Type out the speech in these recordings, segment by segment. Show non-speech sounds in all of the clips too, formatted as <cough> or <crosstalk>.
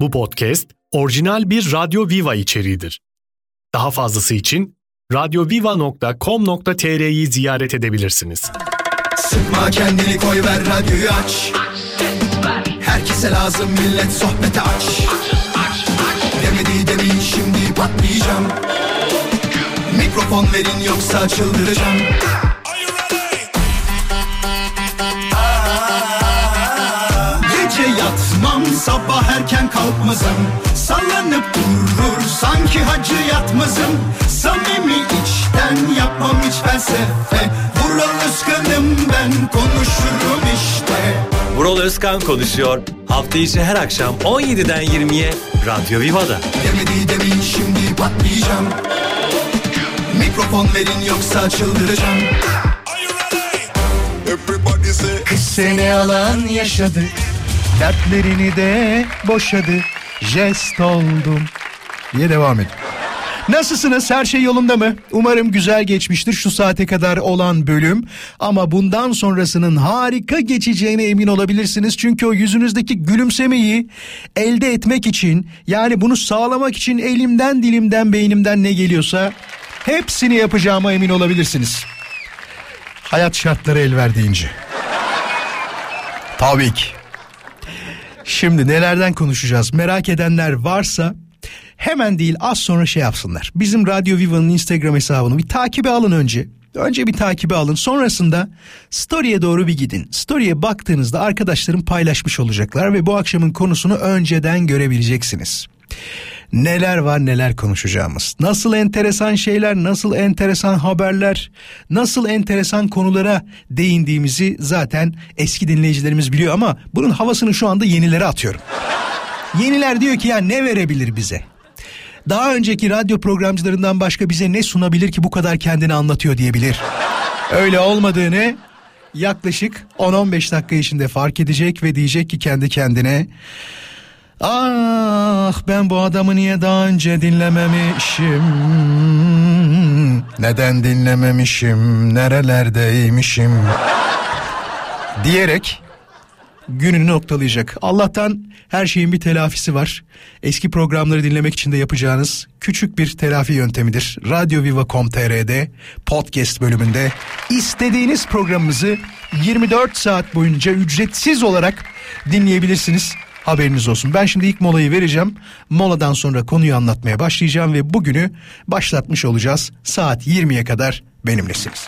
Bu podcast orijinal bir Radyo Viva içeriğidir. Daha fazlası için radyoviva.com.tr'yi ziyaret edebilirsiniz. Sıkma kendini koy ver radyoyu aç. Herkese lazım millet sohbete aç. Demedi demin şimdi patlayacağım. Mikrofon verin yoksa çıldıracağım. Gece yatmam sabah erken kalkmazım. Sallanıp durur sanki hacı yatmazım. Samimi içten yapmam hiç felsefe. Vural Özkan'ım ben konuşurum işte. Vural Özkan konuşuyor. Hafta içi her akşam 17'den 20'ye Radyo Viva'da. Demedi demin şimdi patlayacağım. Mikrofon verin yoksa çıldıracağım. Kız seni alan yaşadı Dertlerini de boşadı Jest oldum diye devam edin. Nasılsınız? Her şey yolunda mı? Umarım güzel geçmiştir şu saate kadar olan bölüm. Ama bundan sonrasının harika geçeceğine emin olabilirsiniz. Çünkü o yüzünüzdeki gülümsemeyi elde etmek için yani bunu sağlamak için elimden dilimden beynimden ne geliyorsa hepsini yapacağıma emin olabilirsiniz. Hayat şartları el verdiğince. Tabii ki. Şimdi nelerden konuşacağız? Merak edenler varsa hemen değil az sonra şey yapsınlar. Bizim Radyo Viva'nın Instagram hesabını bir takibe alın önce. Önce bir takibe alın. Sonrasında story'e doğru bir gidin. Story'e baktığınızda arkadaşlarım paylaşmış olacaklar ve bu akşamın konusunu önceden görebileceksiniz. Neler var neler konuşacağımız. Nasıl enteresan şeyler, nasıl enteresan haberler, nasıl enteresan konulara değindiğimizi zaten eski dinleyicilerimiz biliyor ama bunun havasını şu anda yenilere atıyorum. Yeniler diyor ki ya ne verebilir bize? Daha önceki radyo programcılarından başka bize ne sunabilir ki bu kadar kendini anlatıyor diyebilir. Öyle olmadığını yaklaşık 10-15 dakika içinde fark edecek ve diyecek ki kendi kendine Ah ben bu adamı niye daha önce dinlememişim Neden dinlememişim nerelerdeymişim Diyerek gününü noktalayacak. Allah'tan her şeyin bir telafisi var. Eski programları dinlemek için de yapacağınız küçük bir telafi yöntemidir. Radyoviva.com.tr'de podcast bölümünde istediğiniz programımızı 24 saat boyunca ücretsiz olarak dinleyebilirsiniz. Haberiniz olsun. Ben şimdi ilk molayı vereceğim. Moladan sonra konuyu anlatmaya başlayacağım ve bugünü başlatmış olacağız. Saat 20'ye kadar benimlesiniz.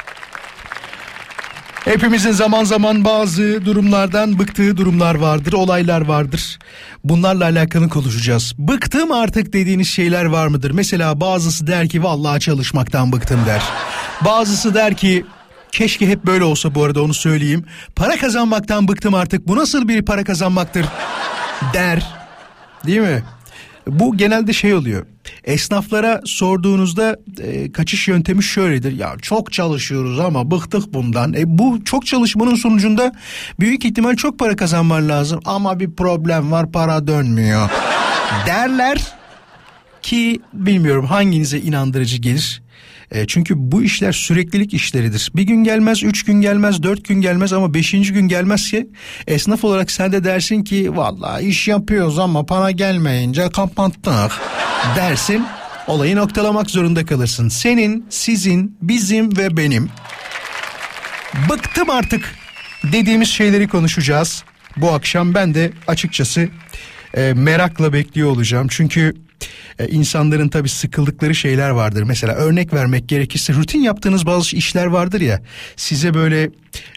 Hepimizin zaman zaman bazı durumlardan bıktığı durumlar vardır, olaylar vardır. Bunlarla alakalı konuşacağız. Bıktım artık dediğiniz şeyler var mıdır? Mesela bazısı der ki vallahi çalışmaktan bıktım der. Bazısı der ki keşke hep böyle olsa bu arada onu söyleyeyim. Para kazanmaktan bıktım artık. Bu nasıl bir para kazanmaktır? Der. Değil mi? Bu genelde şey oluyor. Esnaflara sorduğunuzda e, kaçış yöntemi şöyledir. Ya çok çalışıyoruz ama bıktık bundan. E, bu çok çalışmanın sonucunda büyük ihtimal çok para kazanman lazım. Ama bir problem var para dönmüyor derler ki bilmiyorum hanginize inandırıcı gelir. E, çünkü bu işler süreklilik işleridir. Bir gün gelmez, üç gün gelmez, dört gün gelmez ama beşinci gün gelmezse esnaf olarak sen de dersin ki vallahi iş yapıyoruz ama para gelmeyince kapattık dersin. Olayı noktalamak zorunda kalırsın. Senin, sizin, bizim ve benim bıktım artık dediğimiz şeyleri konuşacağız. Bu akşam ben de açıkçası e, merakla bekliyor olacağım. Çünkü e, insanların tabii sıkıldıkları şeyler vardır. Mesela örnek vermek gerekirse rutin yaptığınız bazı işler vardır ya size böyle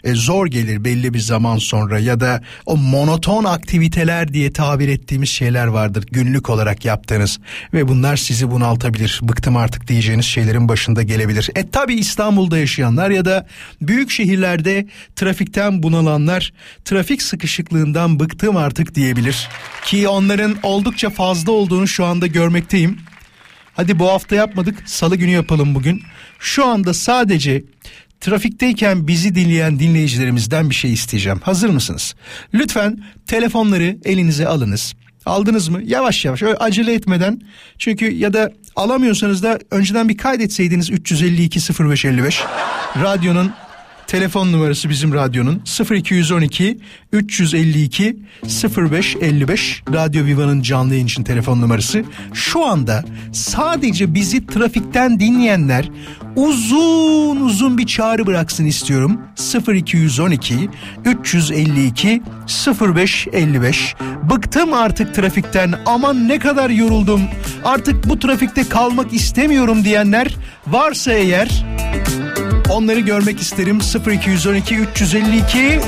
e, zor gelir belli bir zaman sonra ya da o monoton aktiviteler diye tabir ettiğimiz şeyler vardır günlük olarak yaptığınız ve bunlar sizi bunaltabilir. Bıktım artık diyeceğiniz şeylerin başında gelebilir. E tabi İstanbul'da yaşayanlar ya da büyük şehirlerde trafikten bunalanlar trafik sıkışıklığından bıktım artık diyebilir. Ki onların oldukça fazla olduğunu şu anda görmekteyim. Hadi bu hafta yapmadık salı günü yapalım bugün. Şu anda sadece trafikteyken bizi dinleyen dinleyicilerimizden bir şey isteyeceğim. Hazır mısınız? Lütfen telefonları elinize alınız. Aldınız mı? Yavaş yavaş öyle acele etmeden. Çünkü ya da alamıyorsanız da önceden bir kaydetseydiniz 352 0555 radyonun telefon numarası bizim radyonun. 0212 352 0555 Radyo Viva'nın canlı yayın için telefon numarası. Şu anda sadece bizi trafikten dinleyenler uzun uzun bir çağrı bıraksın istiyorum. 0212 352 0555 Bıktım artık trafikten. Aman ne kadar yoruldum. Artık bu trafikte kalmak istemiyorum diyenler varsa eğer onları görmek isterim 0212 352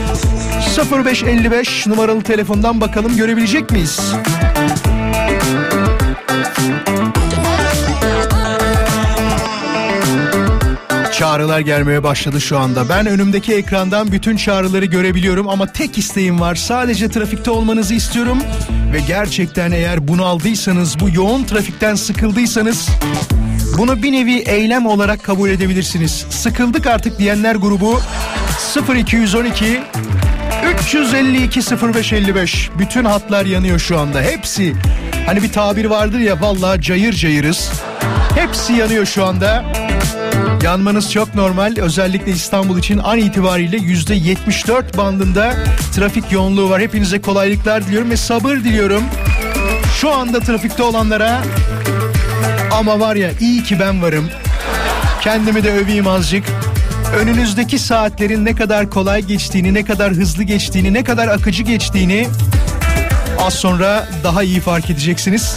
0555 numaralı telefondan bakalım görebilecek miyiz? Çağrılar gelmeye başladı şu anda. Ben önümdeki ekrandan bütün çağrıları görebiliyorum ama tek isteğim var. Sadece trafikte olmanızı istiyorum. Ve gerçekten eğer bunu aldıysanız, bu yoğun trafikten sıkıldıysanız bunu bir nevi eylem olarak kabul edebilirsiniz. Sıkıldık artık diyenler grubu 0212 352 0555 bütün hatlar yanıyor şu anda hepsi hani bir tabir vardır ya vallahi cayır cayırız hepsi yanıyor şu anda Yanmanız çok normal. Özellikle İstanbul için an itibariyle yüzde 74 bandında trafik yoğunluğu var. Hepinize kolaylıklar diliyorum ve sabır diliyorum. Şu anda trafikte olanlara ama var ya iyi ki ben varım. Kendimi de öveyim azıcık. Önünüzdeki saatlerin ne kadar kolay geçtiğini, ne kadar hızlı geçtiğini, ne kadar akıcı geçtiğini az sonra daha iyi fark edeceksiniz.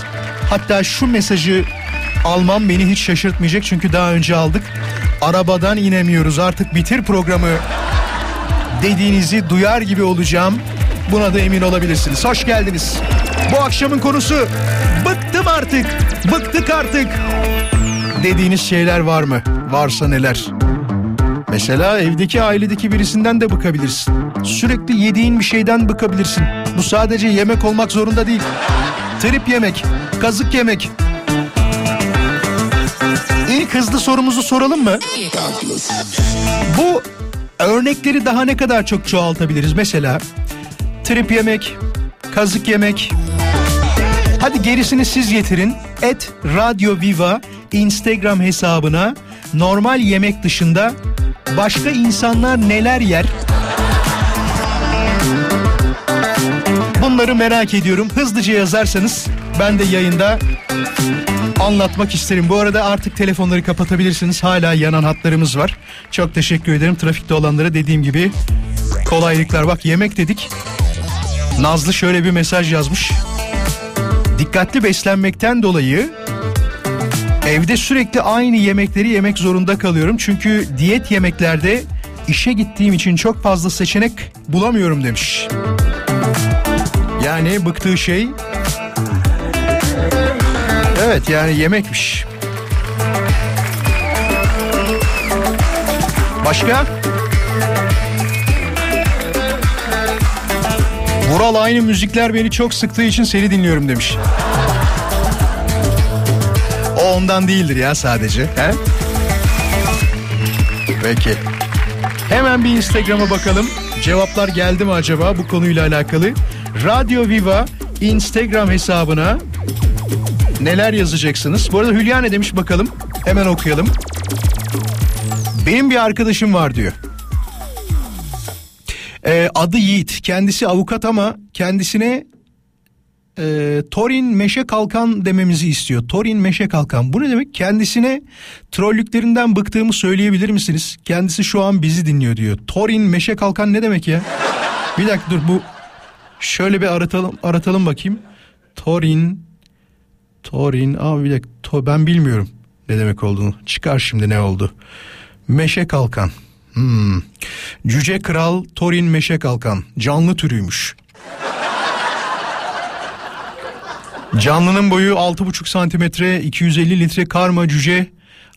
Hatta şu mesajı almam beni hiç şaşırtmayacak çünkü daha önce aldık. Arabadan inemiyoruz artık bitir programı dediğinizi duyar gibi olacağım. Buna da emin olabilirsiniz. Hoş geldiniz. Bu akşamın konusu bıktım artık, bıktık artık dediğiniz şeyler var mı? Varsa neler? Mesela evdeki ailedeki birisinden de bıkabilirsin. Sürekli yediğin bir şeyden bıkabilirsin. Bu sadece yemek olmak zorunda değil. Trip yemek, kazık yemek, İlk hızlı sorumuzu soralım mı? Bu örnekleri daha ne kadar çok çoğaltabiliriz? Mesela trip yemek, kazık yemek. Hadi gerisini siz getirin. Et Radyo Viva Instagram hesabına normal yemek dışında başka insanlar neler yer? Bunları merak ediyorum. Hızlıca yazarsanız ben de yayında anlatmak isterim. Bu arada artık telefonları kapatabilirsiniz. Hala yanan hatlarımız var. Çok teşekkür ederim trafikte olanlara dediğim gibi kolaylıklar. Bak yemek dedik. Nazlı şöyle bir mesaj yazmış. Dikkatli beslenmekten dolayı evde sürekli aynı yemekleri yemek zorunda kalıyorum. Çünkü diyet yemeklerde işe gittiğim için çok fazla seçenek bulamıyorum demiş. Yani bıktığı şey Evet yani yemekmiş. Başka? Vural aynı müzikler beni çok sıktığı için seni dinliyorum demiş. O ondan değildir ya sadece. He? Peki. Hemen bir Instagram'a bakalım. Cevaplar geldi mi acaba bu konuyla alakalı? Radyo Viva Instagram hesabına neler yazacaksınız? Bu arada Hülya ne demiş bakalım. Hemen okuyalım. Benim bir arkadaşım var diyor. Ee, adı Yiğit. Kendisi avukat ama kendisine e, Torin Meşe Kalkan dememizi istiyor. Torin Meşe Kalkan. Bu ne demek? Kendisine trollüklerinden bıktığımı söyleyebilir misiniz? Kendisi şu an bizi dinliyor diyor. Torin Meşe Kalkan ne demek ya? Bir dakika dur bu şöyle bir aratalım aratalım bakayım. Torin Torin abi bir dakika to, ben bilmiyorum ne demek olduğunu. Çıkar şimdi ne oldu. Meşe Kalkan. Hmm. Cüce Kral Torin Meşe Kalkan. Canlı türüymüş. Canlının boyu 6,5 santimetre 250 litre karma cüce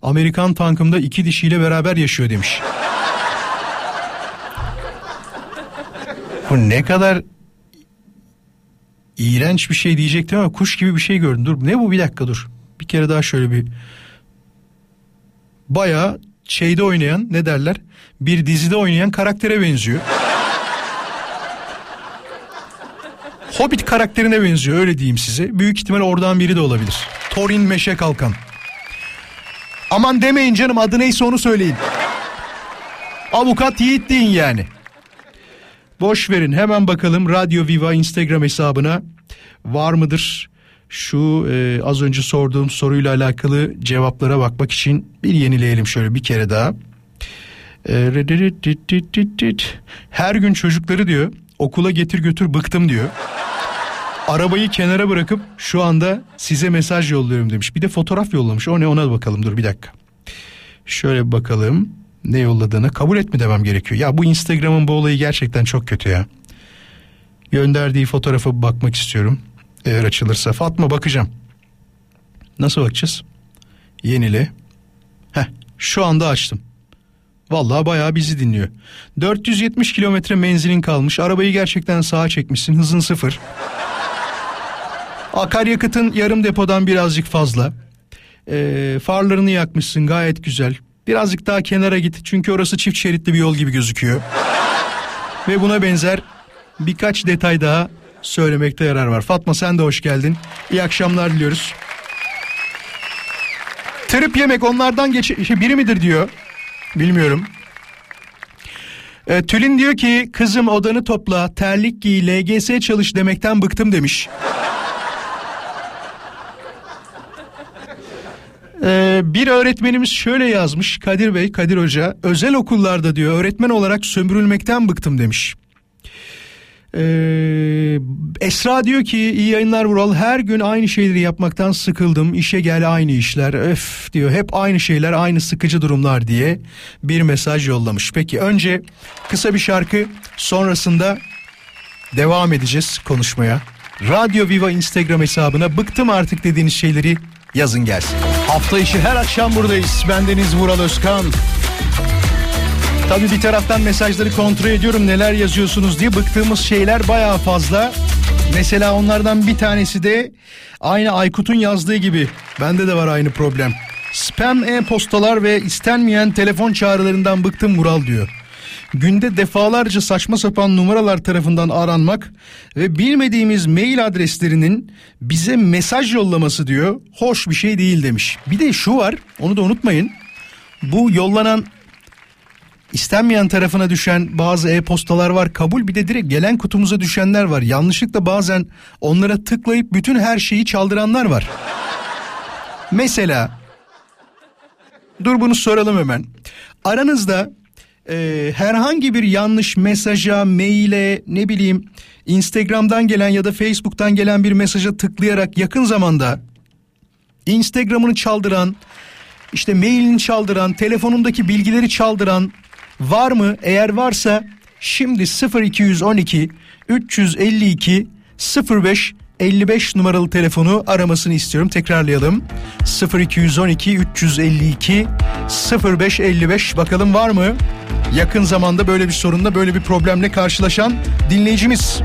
Amerikan tankımda iki dişiyle beraber yaşıyor demiş. Bu ne kadar iğrenç bir şey diyecektim ama kuş gibi bir şey gördüm. Dur ne bu bir dakika dur. Bir kere daha şöyle bir baya şeyde oynayan ne derler bir dizide oynayan karaktere benziyor. Hobbit karakterine benziyor öyle diyeyim size. Büyük ihtimal oradan biri de olabilir. Thorin Meşe Kalkan. Aman demeyin canım adı neyse onu söyleyin. Avukat Yiğit deyin yani. Boş verin hemen bakalım Radyo Viva Instagram hesabına var mıdır? Şu e, az önce sorduğum soruyla alakalı cevaplara bakmak için bir yenileyelim şöyle bir kere daha. E, Her gün çocukları diyor okula getir götür bıktım diyor. Arabayı kenara bırakıp şu anda size mesaj yolluyorum demiş. Bir de fotoğraf yollamış. O ne ona bakalım dur bir dakika. Şöyle bakalım ne yolladığını kabul etme demem gerekiyor. Ya bu Instagram'ın bu olayı gerçekten çok kötü ya. Gönderdiği fotoğrafa bakmak istiyorum. Eğer açılırsa. Fatma bakacağım. Nasıl bakacağız? Yenile. Heh şu anda açtım. Vallahi bayağı bizi dinliyor. 470 kilometre menzilin kalmış. Arabayı gerçekten sağa çekmişsin. Hızın sıfır. Akaryakıtın yarım depodan birazcık fazla. Ee, farlarını yakmışsın gayet güzel. Birazcık daha kenara git çünkü orası çift şeritli bir yol gibi gözüküyor. Ve buna benzer birkaç detay daha söylemekte yarar var. Fatma sen de hoş geldin. İyi akşamlar diliyoruz. Trip yemek onlardan geç şey, biri midir diyor. Bilmiyorum. E, Tülin diyor ki kızım odanı topla terlik giy LGS çalış demekten bıktım demiş. Ee, bir öğretmenimiz şöyle yazmış Kadir Bey, Kadir Hoca özel okullarda diyor öğretmen olarak sömürülmekten bıktım demiş. Ee, Esra diyor ki iyi yayınlar Vural her gün aynı şeyleri yapmaktan sıkıldım işe gel aynı işler öf diyor hep aynı şeyler aynı sıkıcı durumlar diye bir mesaj yollamış. Peki önce kısa bir şarkı sonrasında devam edeceğiz konuşmaya. Radyo Viva Instagram hesabına bıktım artık dediğiniz şeyleri yazın gelsin. Hafta içi her akşam buradayız. Bendeniz Vural Özkan. Tabii bir taraftan mesajları kontrol ediyorum neler yazıyorsunuz diye bıktığımız şeyler bayağı fazla. Mesela onlardan bir tanesi de aynı Aykut'un yazdığı gibi. Bende de var aynı problem. Spam e-postalar ve istenmeyen telefon çağrılarından bıktım Vural diyor. Günde defalarca saçma sapan numaralar tarafından aranmak ve bilmediğimiz mail adreslerinin bize mesaj yollaması diyor. Hoş bir şey değil demiş. Bir de şu var onu da unutmayın. Bu yollanan istenmeyen tarafına düşen bazı e-postalar var kabul bir de direkt gelen kutumuza düşenler var. Yanlışlıkla bazen onlara tıklayıp bütün her şeyi çaldıranlar var. Mesela dur bunu soralım hemen. Aranızda e, herhangi bir yanlış mesaja, maile, ne bileyim Instagram'dan gelen ya da Facebook'tan gelen bir mesaja tıklayarak yakın zamanda Instagram'ını çaldıran, işte mailini çaldıran, telefonundaki bilgileri çaldıran var mı? Eğer varsa şimdi 0212 352 05 55 numaralı telefonu aramasını istiyorum. Tekrarlayalım. 0212 352 0555 bakalım var mı? Yakın zamanda böyle bir sorunla böyle bir problemle karşılaşan dinleyicimiz.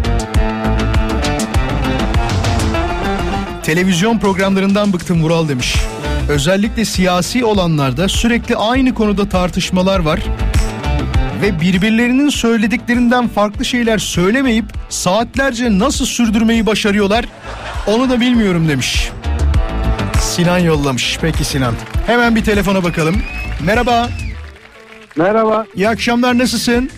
Televizyon programlarından bıktım Vural demiş. Özellikle siyasi olanlarda sürekli aynı konuda tartışmalar var ve birbirlerinin söylediklerinden farklı şeyler söylemeyip saatlerce nasıl sürdürmeyi başarıyorlar onu da bilmiyorum demiş. Sinan yollamış. Peki Sinan. Hemen bir telefona bakalım. Merhaba. Merhaba. İyi akşamlar nasılsın?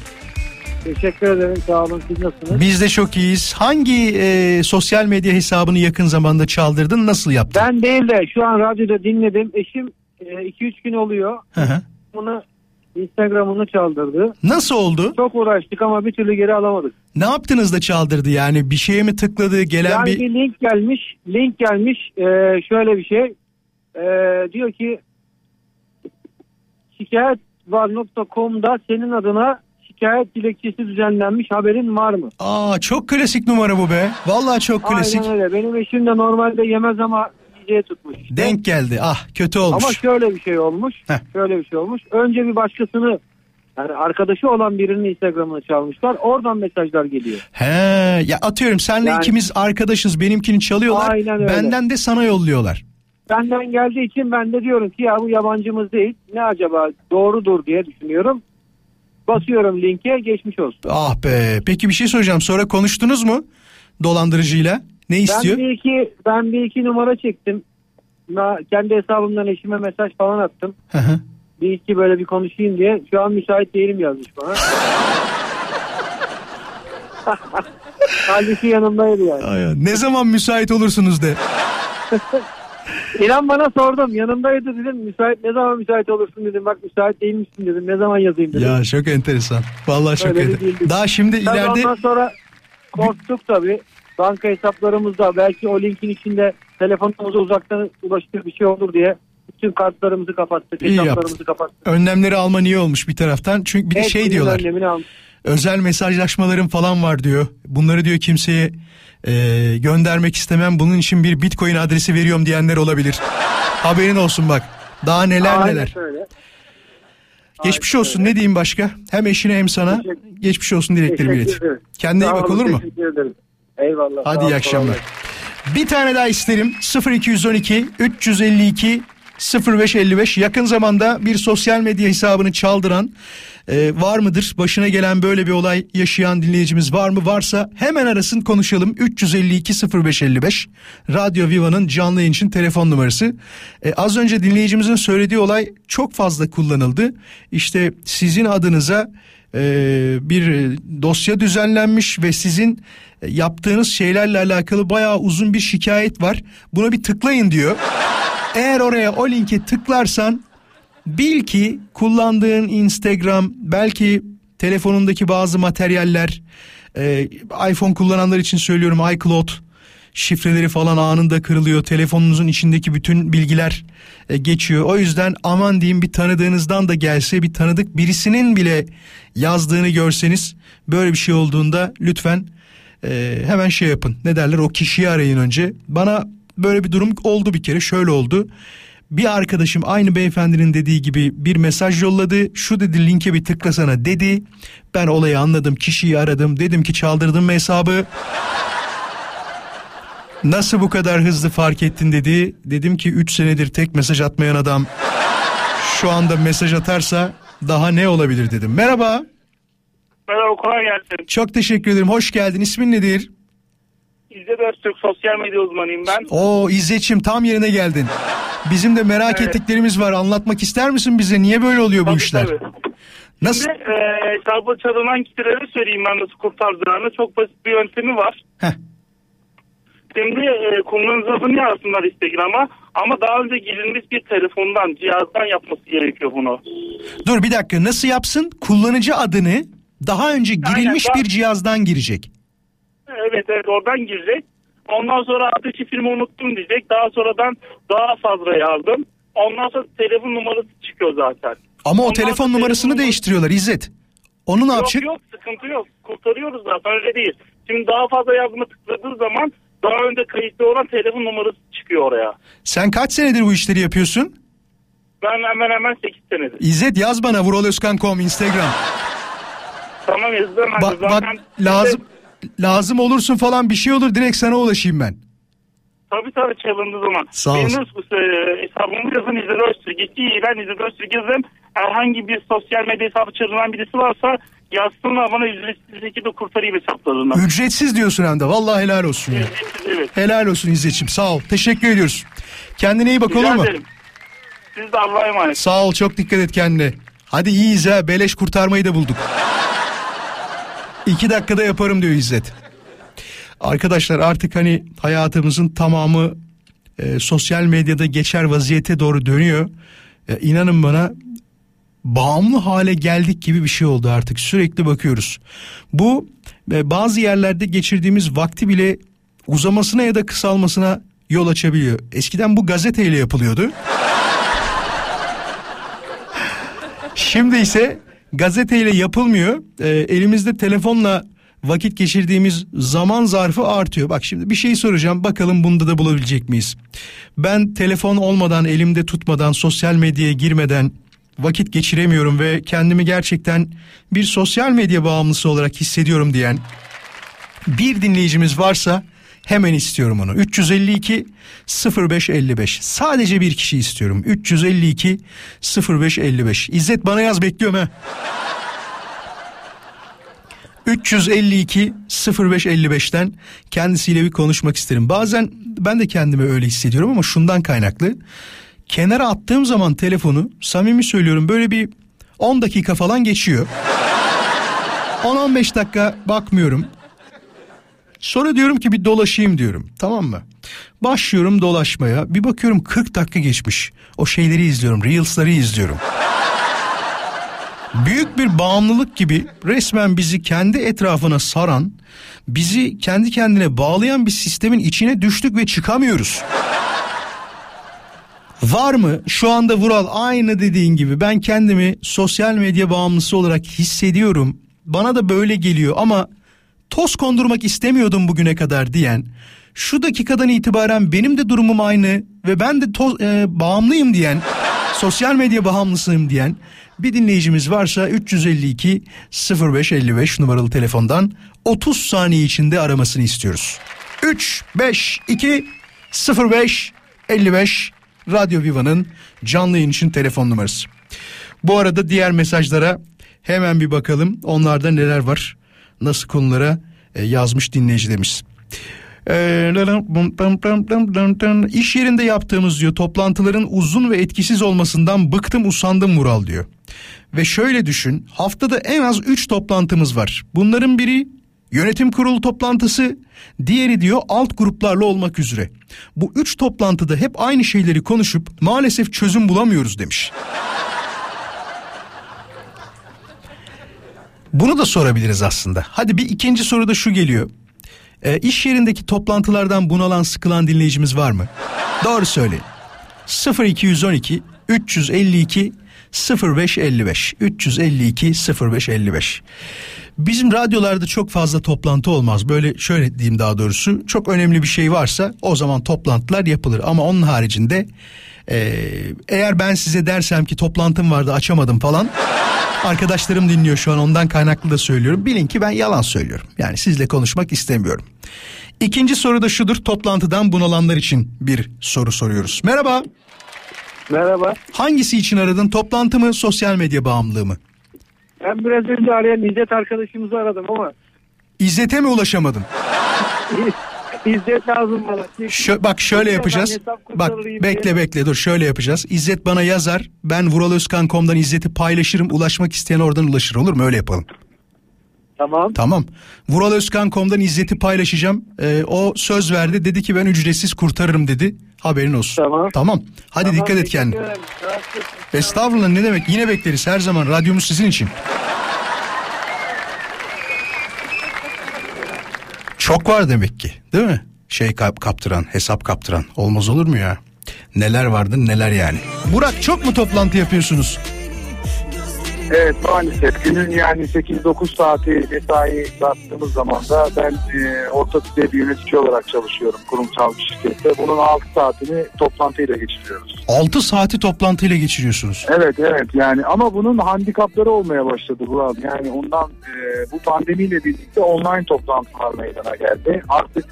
Teşekkür ederim. Sağ olun. Siz nasılsınız? Biz de çok iyiyiz. Hangi e, sosyal medya hesabını yakın zamanda çaldırdın? Nasıl yaptın? Ben değil de şu an radyoda dinledim. Eşim 2-3 gün oluyor. Hı hı. Bunu Instagram'ını çaldırdı. Nasıl oldu? Çok uğraştık ama bir türlü geri alamadık. Ne yaptınız da çaldırdı yani? Bir şeye mi tıkladı? Gelen Yani bir... bir link gelmiş. Link gelmiş. Ee, şöyle bir şey. Ee, diyor ki şikayet var.com'da senin adına şikayet dilekçesi düzenlenmiş haberin var mı? Aa çok klasik numara bu be. Vallahi çok klasik. Aynen öyle. Benim eşim de normalde yemez ama yiyeceği tutmuş. Denk geldi. Ah kötü olmuş. Ama şöyle bir şey olmuş. Heh. Şöyle bir şey olmuş. Önce bir başkasını yani arkadaşı olan birinin Instagram'ını çalmışlar. Oradan mesajlar geliyor. He ya atıyorum senle Yani- ikimiz arkadaşız benimkini çalıyorlar. Aynen öyle. Benden de sana yolluyorlar. Benden geldiği için ben de diyorum ki ya bu yabancımız değil. Ne acaba doğrudur diye düşünüyorum. Basıyorum linke geçmiş olsun. Ah be. Peki bir şey soracağım. Sonra konuştunuz mu dolandırıcıyla? Ne istiyor? Ben bir iki ben bir iki numara çektim. Na, kendi hesabımdan eşime mesaj falan attım. Hı hı. bir iki böyle bir konuşayım diye. Şu an müsait değilim yazmış bana. <laughs> Halbuki yanımdaydı yani. Ay, ne zaman müsait olursunuz de. <laughs> İnan bana sordum. Yanımdaydı dedim. Müsait ne zaman müsait olursun dedim. Bak müsait değil misin dedim. Ne zaman yazayım dedim. Ya çok enteresan. Vallahi çok enteresan. Daha şimdi Tabii ileride Ondan sonra korktuk tabii. Banka hesaplarımızda belki o linkin içinde telefonumuza uzaktan ulaştığı bir şey olur diye bütün kartlarımızı kapattık. İyi hesaplarımızı yaptın. kapattık. önlemleri alman iyi olmuş bir taraftan. Çünkü bir de şey diyorlar. özel mesajlaşmalarım falan var diyor. Bunları diyor kimseye e, göndermek istemem. Bunun için bir bitcoin adresi veriyorum diyenler olabilir. <laughs> Haberin olsun bak. Daha neler Aynen neler. öyle. Geçmiş Aynen olsun öyle. ne diyeyim başka? Hem eşine hem sana Teşekkür- geçmiş olsun dileklerimi ilet. Kendine iyi bak olur mu? Teşekkür ederim. Eyvallah. Hadi iyi akşamlar. Bir tane daha isterim. 0212 352 0555 yakın zamanda bir sosyal medya hesabını çaldıran e, var mıdır? Başına gelen böyle bir olay yaşayan dinleyicimiz var mı? Varsa hemen arasın konuşalım. 352 0555 Radyo Viva'nın canlı yayın için telefon numarası. E, az önce dinleyicimizin söylediği olay çok fazla kullanıldı. İşte sizin adınıza e, bir dosya düzenlenmiş ve sizin yaptığınız şeylerle alakalı bayağı uzun bir şikayet var. Buna bir tıklayın diyor. Eğer oraya o linke tıklarsan bil ki kullandığın Instagram belki telefonundaki bazı materyaller e, iPhone kullananlar için söylüyorum iCloud şifreleri falan anında kırılıyor. Telefonunuzun içindeki bütün bilgiler e, geçiyor. O yüzden aman diyeyim bir tanıdığınızdan da gelse bir tanıdık birisinin bile yazdığını görseniz böyle bir şey olduğunda lütfen e, hemen şey yapın. Ne derler o kişiyi arayın önce. Bana böyle bir durum oldu bir kere şöyle oldu. Bir arkadaşım aynı beyefendinin dediği gibi bir mesaj yolladı. Şu dedi linke bir tıklasana dedi. Ben olayı anladım kişiyi aradım. Dedim ki çaldırdım mı hesabı. Nasıl bu kadar hızlı fark ettin dedi. Dedim ki 3 senedir tek mesaj atmayan adam şu anda mesaj atarsa daha ne olabilir dedim. Merhaba. Merhaba kolay gelsin. Çok teşekkür ederim. Hoş geldin. İsmin nedir? İzzet Öztürk sosyal medya uzmanıyım ben. Oo İzzet'ciğim tam yerine geldin. Bizim de merak Evet. ettiklerimiz var. Anlatmak ister misin bize? Niye böyle oluyor bu Tabii, işler? tabii. Nasıl? Şimdi e, hesabı çalınan kişilere söyleyeyim ben nasıl kurtardığını. Çok basit bir yöntemi var. Heh. Şimdi e, kullanıcı adını yazsınlar Instagram'a ama daha önce girilmiş bir telefondan, cihazdan yapması gerekiyor bunu. Dur bir dakika. Nasıl yapsın? Kullanıcı adını daha önce girilmiş Aynen, bir cihazdan girecek. Evet evet oradan girecek. Ondan sonra adı şifremi unuttum diyecek. Daha sonradan daha fazla yazdım. Ondan sonra telefon numarası çıkıyor zaten. Ama o Ondan telefon numarasını telefon değiştiriyorlar İzzet. Onu ne yapacak? Yok yok sıkıntı yok. Kurtarıyoruz zaten öyle değil. Şimdi daha fazla yazma tıkladığı zaman daha önce kayıtlı olan telefon numarası çıkıyor oraya. Sen kaç senedir bu işleri yapıyorsun? Ben hemen hemen 8 senedir. İzzet yaz bana vuraloskan.com Instagram. Tamam ben de. Bak, bak zaten lazım lazım olursun falan bir şey olur direkt sana ulaşayım ben. Tabii tabii çalındığı zaman. Sağ Benim olsun. e, hesabımı yazın İzzet Öztürk. İki ben İzzet Öztürk yazın. Herhangi bir sosyal medya hesabı çalınan birisi varsa yazsınlar bana ücretsiz şekilde kurtarayım hesaplarından. Ücretsiz diyorsun hem de. Vallahi helal olsun ya. Ücretsiz evet. Helal olsun İzzet'ciğim sağ ol. Teşekkür ediyoruz. Kendine iyi bak Rica olur mu? ederim. Siz de Allah'a emanet. Sağ ol çok dikkat et kendine. Hadi iyiyiz ha beleş kurtarmayı da bulduk. İki dakikada yaparım diyor İzzet. Arkadaşlar artık hani hayatımızın tamamı e, sosyal medyada geçer vaziyete doğru dönüyor. E, inanın bana bağımlı hale geldik gibi bir şey oldu artık sürekli bakıyoruz. Bu e, bazı yerlerde geçirdiğimiz vakti bile uzamasına ya da kısalmasına yol açabiliyor. Eskiden bu gazeteyle yapılıyordu. <laughs> Şimdi ise gazeteyle yapılmıyor. Ee, elimizde telefonla vakit geçirdiğimiz zaman zarfı artıyor. Bak şimdi bir şey soracağım. Bakalım bunda da bulabilecek miyiz? Ben telefon olmadan, elimde tutmadan, sosyal medyaya girmeden vakit geçiremiyorum ve kendimi gerçekten bir sosyal medya bağımlısı olarak hissediyorum diyen bir dinleyicimiz varsa hemen istiyorum onu. 352 0555. Sadece bir kişi istiyorum. 352 0555. İzzet bana yaz bekliyorum ha. 352 0555'ten kendisiyle bir konuşmak isterim. Bazen ben de kendimi öyle hissediyorum ama şundan kaynaklı. kenara attığım zaman telefonu samimi söylüyorum böyle bir 10 dakika falan geçiyor. 10-15 dakika bakmıyorum. Sonra diyorum ki bir dolaşayım diyorum. Tamam mı? Başlıyorum dolaşmaya. Bir bakıyorum 40 dakika geçmiş. O şeyleri izliyorum. Reels'ları izliyorum. Büyük bir bağımlılık gibi resmen bizi kendi etrafına saran, bizi kendi kendine bağlayan bir sistemin içine düştük ve çıkamıyoruz. Var mı şu anda Vural aynı dediğin gibi ben kendimi sosyal medya bağımlısı olarak hissediyorum. Bana da böyle geliyor ama toz kondurmak istemiyordum bugüne kadar diyen şu dakikadan itibaren benim de durumum aynı ve ben de toz, e, bağımlıyım diyen <laughs> sosyal medya bağımlısıyım diyen bir dinleyicimiz varsa 352 0555 numaralı telefondan 30 saniye içinde aramasını istiyoruz. 3 5 2 05 55 Radyo Viva'nın canlı yayın için telefon numarası. Bu arada diğer mesajlara hemen bir bakalım. Onlarda neler var? Nasıl konulara e, yazmış dinleyicilerimiz. Ee, iş yerinde yaptığımız diyor toplantıların uzun ve etkisiz olmasından bıktım usandım Mural diyor. Ve şöyle düşün haftada en az 3 toplantımız var. Bunların biri yönetim kurulu toplantısı diğeri diyor alt gruplarla olmak üzere. Bu 3 toplantıda hep aynı şeyleri konuşup maalesef çözüm bulamıyoruz demiş. Bunu da sorabiliriz aslında. Hadi bir ikinci soru da şu geliyor. E, iş yerindeki toplantılardan bunalan sıkılan dinleyicimiz var mı? Doğru söyleyin. 0212 352 0555 352 0555 Bizim radyolarda çok fazla toplantı olmaz. Böyle şöyle diyeyim daha doğrusu. Çok önemli bir şey varsa o zaman toplantılar yapılır. Ama onun haricinde e, eğer ben size dersem ki toplantım vardı açamadım falan Arkadaşlarım dinliyor şu an ondan kaynaklı da söylüyorum. Bilin ki ben yalan söylüyorum. Yani sizle konuşmak istemiyorum. İkinci soru da şudur. Toplantıdan bunalanlar için bir soru soruyoruz. Merhaba. Merhaba. Hangisi için aradın? Toplantı mı, sosyal medya bağımlılığı mı? Ben biraz önce arayan İzzet arkadaşımızı aradım ama İzzet'e mi ulaşamadın? <laughs> İzzet lazım bana. Şö- bak şöyle yapacağız. Bak bekle bekle dur şöyle yapacağız. İzzet bana yazar. Ben vuralözkan.com'dan İzzet'i paylaşırım. Ulaşmak isteyen oradan ulaşır olur mu? Öyle yapalım. Tamam. Tamam. Vuralözkan.com'dan İzzet'i paylaşacağım. Ee, o söz verdi. Dedi ki ben ücretsiz kurtarırım dedi. Haberin olsun. Tamam. Tamam. Hadi Tamam, dikkat et kendine. ederim. Estağfurullah ne demek? Yine bekleriz her zaman. Radyomuz sizin için. Çok var demek ki değil mi? Şey kap kaptıran, hesap kaptıran. Olmaz olur mu ya? Neler vardı neler yani. Burak çok mu toplantı yapıyorsunuz? Evet maalesef günün yani 8-9 saati mesai yaptığımız zaman da ben e, orta düzey bir yönetici olarak çalışıyorum kurumsal bir şirkette. Bunun 6 saatini toplantıyla geçiriyoruz. 6 saati toplantıyla geçiriyorsunuz. Evet evet yani ama bunun handikapları olmaya başladı Burak. Yani ondan e, bu pandemiyle birlikte online toplantılar meydana geldi. Artık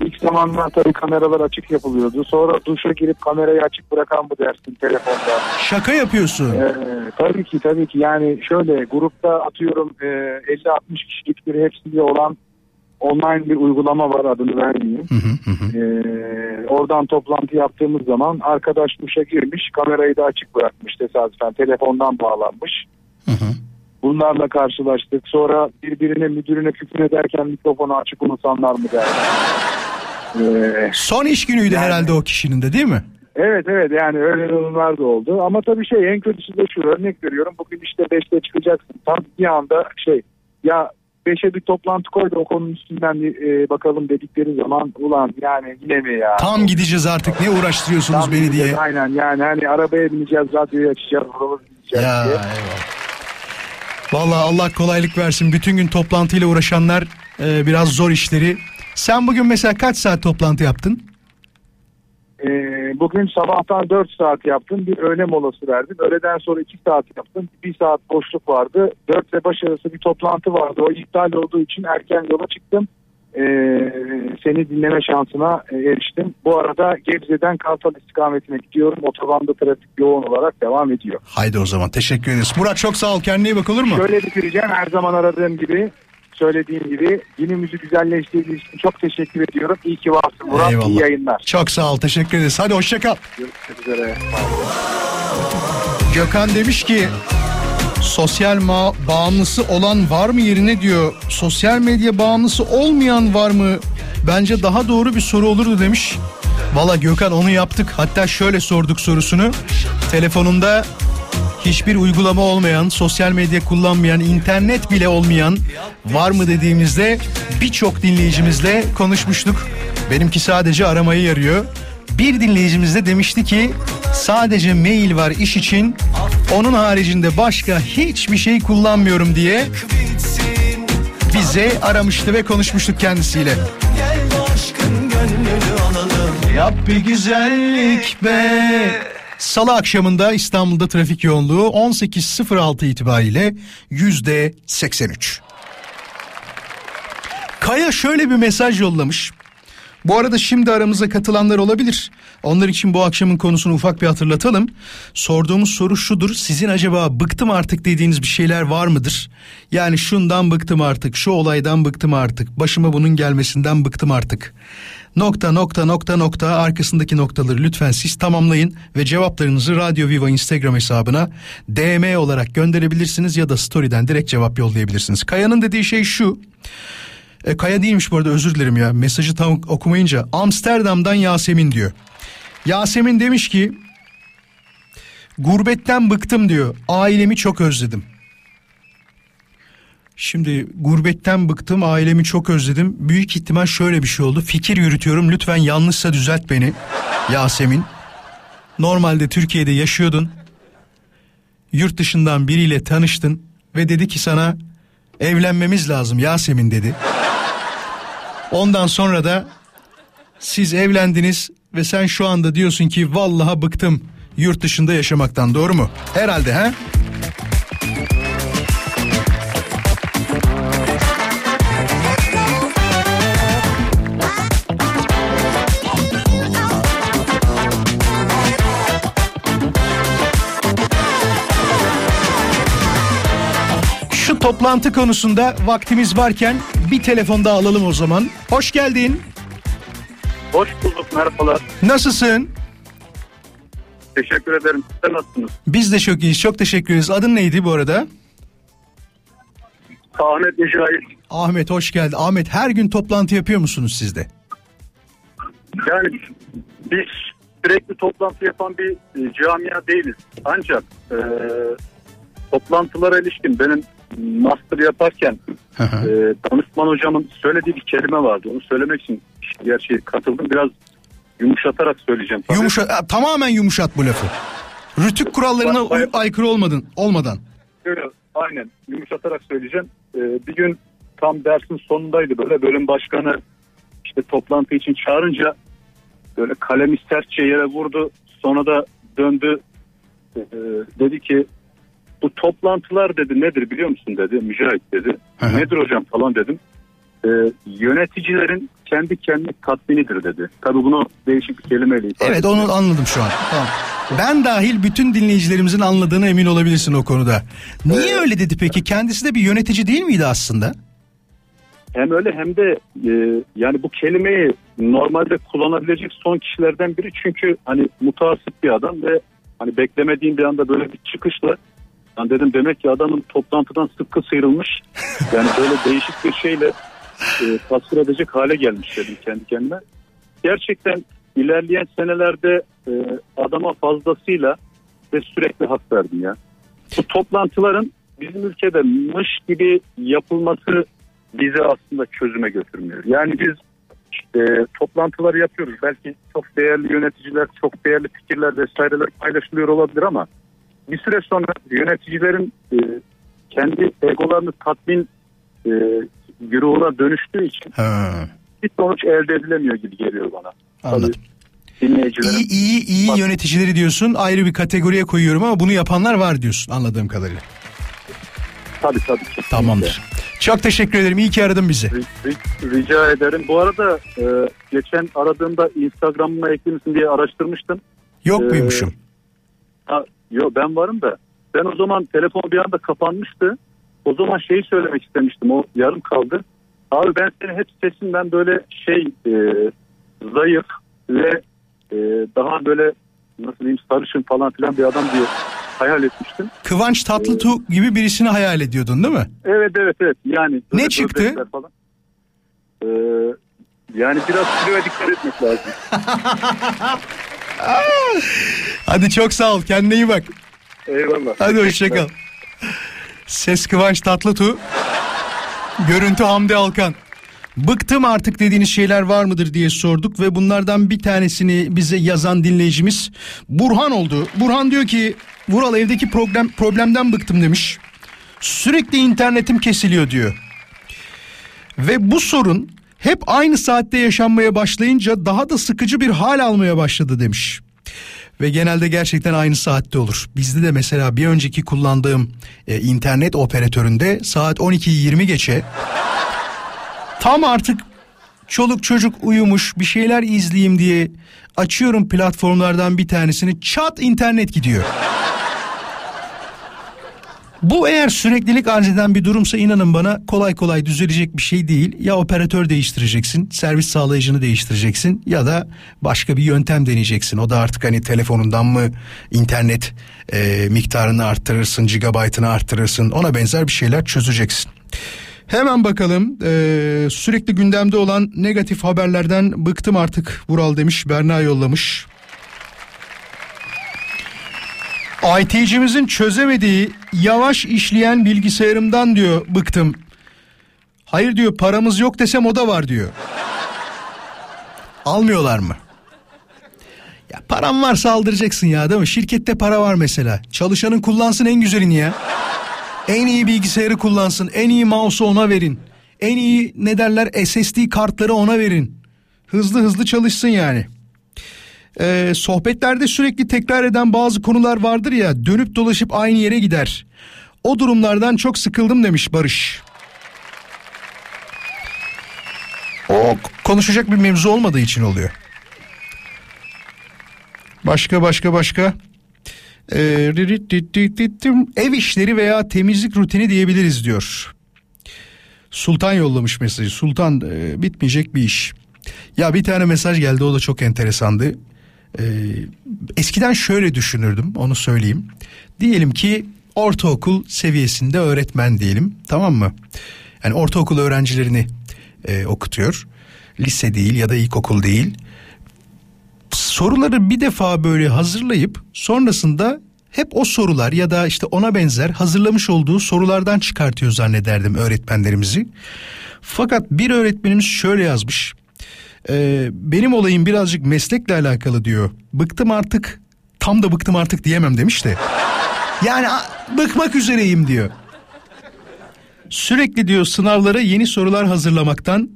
ilk zamanlar tabii kameralar açık yapılıyordu. Sonra duşa girip kamerayı açık bırakan mı dersin telefonda? Şaka yapıyorsun. Ee, tabii ki tabii ki yani şöyle grupta atıyorum e, 50-60 kişilik bir hepsiyle olan online bir uygulama var adını vermeyeyim. Hı hı hı. Ee, oradan toplantı yaptığımız zaman arkadaş duşa girmiş kamerayı da açık bırakmış tesadüfen telefondan bağlanmış. Hı hı. Bunlarla karşılaştık. Sonra birbirine müdürüne küfür ederken mikrofonu açık unutanlar mı der. Ee, Son iş günüydü Yani- herhalde o kişinin de değil mi? Evet evet yani öyle durumlar da oldu. Ama tabii şey en kötüsü de şu örnek veriyorum. Bugün işte 5'te çıkacaksın. Tam bir anda şey ya 5'e bir toplantı koy da o konunun üstünden bir e, bakalım dedikleri zaman ulan yani yine mi ya? Tam gideceğiz artık ne uğraştırıyorsunuz Tam beni gideceğiz, diye. Aynen yani hani arabaya bineceğiz radyoyu açacağız buraları dinleyeceğiz Ya diye. eyvallah. Vallahi Allah kolaylık versin. Bütün gün toplantıyla uğraşanlar e, biraz zor işleri. Sen bugün mesela kaç saat toplantı yaptın? E, bugün sabahtan 4 saat yaptım bir öğle molası verdim. Öğleden sonra 2 saat yaptım. 1 saat boşluk vardı. 4 ile baş arası bir toplantı vardı. O iptal olduğu için erken yola çıktım. E, seni dinleme şansına e, eriştim. Bu arada Gebze'den Kartal istikametine gidiyorum. Otobanda trafik yoğun olarak devam ediyor. Haydi o zaman teşekkür ederiz. Murat çok sağ ol kendine iyi bak olur mu? Şöyle bitireceğim her zaman aradığım gibi. Söylediğim gibi günümüzü güzelleştirdiği için çok teşekkür ediyorum. İyi ki varsın Murat. Eyvallah. İyi yayınlar. Çok sağ ol teşekkür ederiz. Hadi hoşça kal. Görüşmek üzere. Gökhan demiş ki sosyal ma- bağımlısı olan var mı yerine diyor. Sosyal medya bağımlısı olmayan var mı? Bence daha doğru bir soru olurdu demiş. Valla Gökhan onu yaptık. Hatta şöyle sorduk sorusunu. Telefonunda hiçbir uygulama olmayan, sosyal medya kullanmayan, internet bile olmayan var mı dediğimizde birçok dinleyicimizle konuşmuştuk. Benimki sadece aramayı yarıyor. Bir dinleyicimiz de demişti ki sadece mail var iş için. Onun haricinde başka hiçbir şey kullanmıyorum diye bize aramıştı ve konuşmuştuk kendisiyle. Yap bir güzellik be. Salı akşamında İstanbul'da trafik yoğunluğu 18.06 itibariyle yüzde 83. Kaya şöyle bir mesaj yollamış. Bu arada şimdi aramıza katılanlar olabilir. Onlar için bu akşamın konusunu ufak bir hatırlatalım. Sorduğumuz soru şudur. Sizin acaba bıktım artık dediğiniz bir şeyler var mıdır? Yani şundan bıktım artık, şu olaydan bıktım artık, başıma bunun gelmesinden bıktım artık. Nokta nokta nokta nokta arkasındaki noktaları lütfen siz tamamlayın ve cevaplarınızı Radyo Viva Instagram hesabına DM olarak gönderebilirsiniz ya da story'den direkt cevap yollayabilirsiniz. Kaya'nın dediği şey şu. E, Kaya değilmiş bu arada özür dilerim ya. Mesajı tam okumayınca. Amsterdam'dan Yasemin diyor. Yasemin demiş ki gurbetten bıktım diyor. Ailemi çok özledim. Şimdi gurbetten bıktım ailemi çok özledim. Büyük ihtimal şöyle bir şey oldu. Fikir yürütüyorum lütfen yanlışsa düzelt beni Yasemin. Normalde Türkiye'de yaşıyordun. Yurt dışından biriyle tanıştın ve dedi ki sana evlenmemiz lazım Yasemin dedi. Ondan sonra da siz evlendiniz ve sen şu anda diyorsun ki vallaha bıktım yurt dışında yaşamaktan doğru mu? Herhalde ha? Şu toplantı konusunda vaktimiz varken bir telefon daha alalım o zaman. Hoş geldin. Hoş bulduk merhabalar. Nasılsın? Teşekkür ederim. Siz nasılsınız? Biz de çok iyiyiz. Çok teşekkür ederiz. Adın neydi bu arada? Ahmet Mücahit. Ahmet hoş geldin. Ahmet her gün toplantı yapıyor musunuz siz de? Yani biz sürekli toplantı yapan bir e, camia değiliz. Ancak e, toplantılara ilişkin benim master yaparken Hı hı. e, danışman hocamın söylediği bir kelime vardı. Onu söylemek için gerçi katıldım. Biraz yumuşatarak söyleyeceğim. tabii. Yumuşa tamamen yumuşat bu lafı. Rütük kurallarına Bak- aykırı olmadın olmadan. Şöyle, aynen yumuşatarak söyleyeceğim. Ee, bir gün tam dersin sonundaydı böyle bölüm başkanı işte toplantı için çağırınca böyle kalemi sertçe yere vurdu. Sonra da döndü Ee, dedi ki bu toplantılar dedi nedir biliyor musun dedi Mücahit dedi. Nedir hocam falan dedim. Ee, yöneticilerin kendi kendine tatminidir dedi. Tabii bunu değişik bir kelimeyle ifade Evet onu anladım şu an. Tamam. Ben dahil bütün dinleyicilerimizin anladığına emin olabilirsin o konuda. Niye öyle dedi peki? Kendisi de bir yönetici değil miydi aslında? Hem öyle hem de e, yani bu kelimeyi normalde kullanabilecek son kişilerden biri çünkü hani mutasip bir adam ve hani beklemediğim bir anda böyle bir çıkışla ben dedim demek ki adamın toplantıdan sıkkı sıyrılmış yani böyle değişik bir şeyle e, tasvir edecek hale gelmiş dedim kendi kendime. Gerçekten ilerleyen senelerde e, adama fazlasıyla ve sürekli hak verdim ya. Bu toplantıların bizim ülkede mış gibi yapılması bizi aslında çözüme götürmüyor. Yani biz e, toplantıları yapıyoruz. Belki çok değerli yöneticiler, çok değerli fikirler vesaireler paylaşılıyor olabilir ama bir süre sonra yöneticilerin e, kendi egolarını tatmin e, güruhuna dönüştüğü için Ha, bir sonuç elde edilemiyor gibi geliyor bana. anladım. Tabii. İyi iyi iyi Bak- yöneticileri diyorsun ayrı bir kategoriye koyuyorum ama bunu yapanlar var diyorsun anladığım kadarıyla. Tabii tabii. kesinlikle. Tamamdır. Çok teşekkür ederim. İyi ki aradın bizi. Ri- ri- Rica ederim. Bu arada e, geçen aradığımda Instagram'ıma eklemişsin diye araştırmıştım. Yok Ee, muymuşum? Ha, yo ben varım da ben o zaman telefon bir anda kapanmıştı. o zaman şeyi söylemek istemiştim. O yarım kaldı. Abi ben seni hep sesinden böyle şey e, zayıf ve e, daha böyle nasıl diyeyim sarışın falan filan bir adam diye hayal etmiştim. Kıvanç Tatlıtuğ gibi birisini hayal ediyordun değil mi? Evet evet evet yani. Ne çıktı? Falan. E, yani biraz dikkat etmek lazım. <laughs> Hadi çok sağ ol kendine iyi bak. Eyvallah. Hadi hoşçakal. Ses Kıvanç Tatlıtuğ. Görüntü Hamdi Alkan. Bıktım artık dediğiniz şeyler var mıdır diye sorduk ve bunlardan bir tanesini bize yazan dinleyicimiz Burhan oldu. Burhan diyor ki Vural evdeki problem problemden bıktım demiş. Sürekli internetim kesiliyor diyor. Ve bu sorun hep aynı saatte yaşanmaya başlayınca daha da sıkıcı bir hal almaya başladı demiş. Ve genelde gerçekten aynı saatte olur. Bizde de mesela bir önceki kullandığım e, internet operatöründe saat 12'yi 20 geçe tam artık çoluk çocuk uyumuş bir şeyler izleyeyim diye açıyorum platformlardan bir tanesini çat internet gidiyor. Bu eğer süreklilik arz eden bir durumsa inanın bana kolay kolay düzelecek bir şey değil. Ya operatör değiştireceksin, servis sağlayıcını değiştireceksin ya da başka bir yöntem deneyeceksin. O da artık hani telefonundan mı internet e, miktarını arttırırsın, gigabaytını arttırırsın ona benzer bir şeyler çözeceksin. Hemen bakalım e, sürekli gündemde olan negatif haberlerden bıktım artık Vural demiş Berna yollamış. IT'cimizin çözemediği yavaş işleyen bilgisayarımdan diyor bıktım. Hayır diyor paramız yok desem o da var diyor. Almıyorlar mı? Ya param varsa aldıracaksın ya değil mi? Şirkette para var mesela. Çalışanın kullansın en güzelini ya. En iyi bilgisayarı kullansın. En iyi mouse'u ona verin. En iyi ne derler SSD kartları ona verin. Hızlı hızlı çalışsın yani. Ee, sohbetlerde sürekli tekrar eden bazı konular vardır ya dönüp dolaşıp aynı yere gider. O durumlardan çok sıkıldım demiş Barış. O konuşacak bir mevzu olmadığı için oluyor. Başka başka başka. Ee, ev işleri veya temizlik rutini diyebiliriz diyor. Sultan yollamış mesajı. Sultan e, bitmeyecek bir iş. Ya bir tane mesaj geldi o da çok enteresandı. Ee, eskiden şöyle düşünürdüm onu söyleyeyim. Diyelim ki ortaokul seviyesinde öğretmen diyelim tamam mı? Yani ortaokul öğrencilerini e, okutuyor. Lise değil ya da ilkokul değil. Soruları bir defa böyle hazırlayıp sonrasında hep o sorular ya da işte ona benzer hazırlamış olduğu sorulardan çıkartıyor zannederdim öğretmenlerimizi. Fakat bir öğretmenimiz şöyle yazmış. Ee, benim olayım birazcık meslekle alakalı diyor. Bıktım artık tam da bıktım artık diyemem demiş de. Yani bıkmak üzereyim diyor. Sürekli diyor sınavlara yeni sorular hazırlamaktan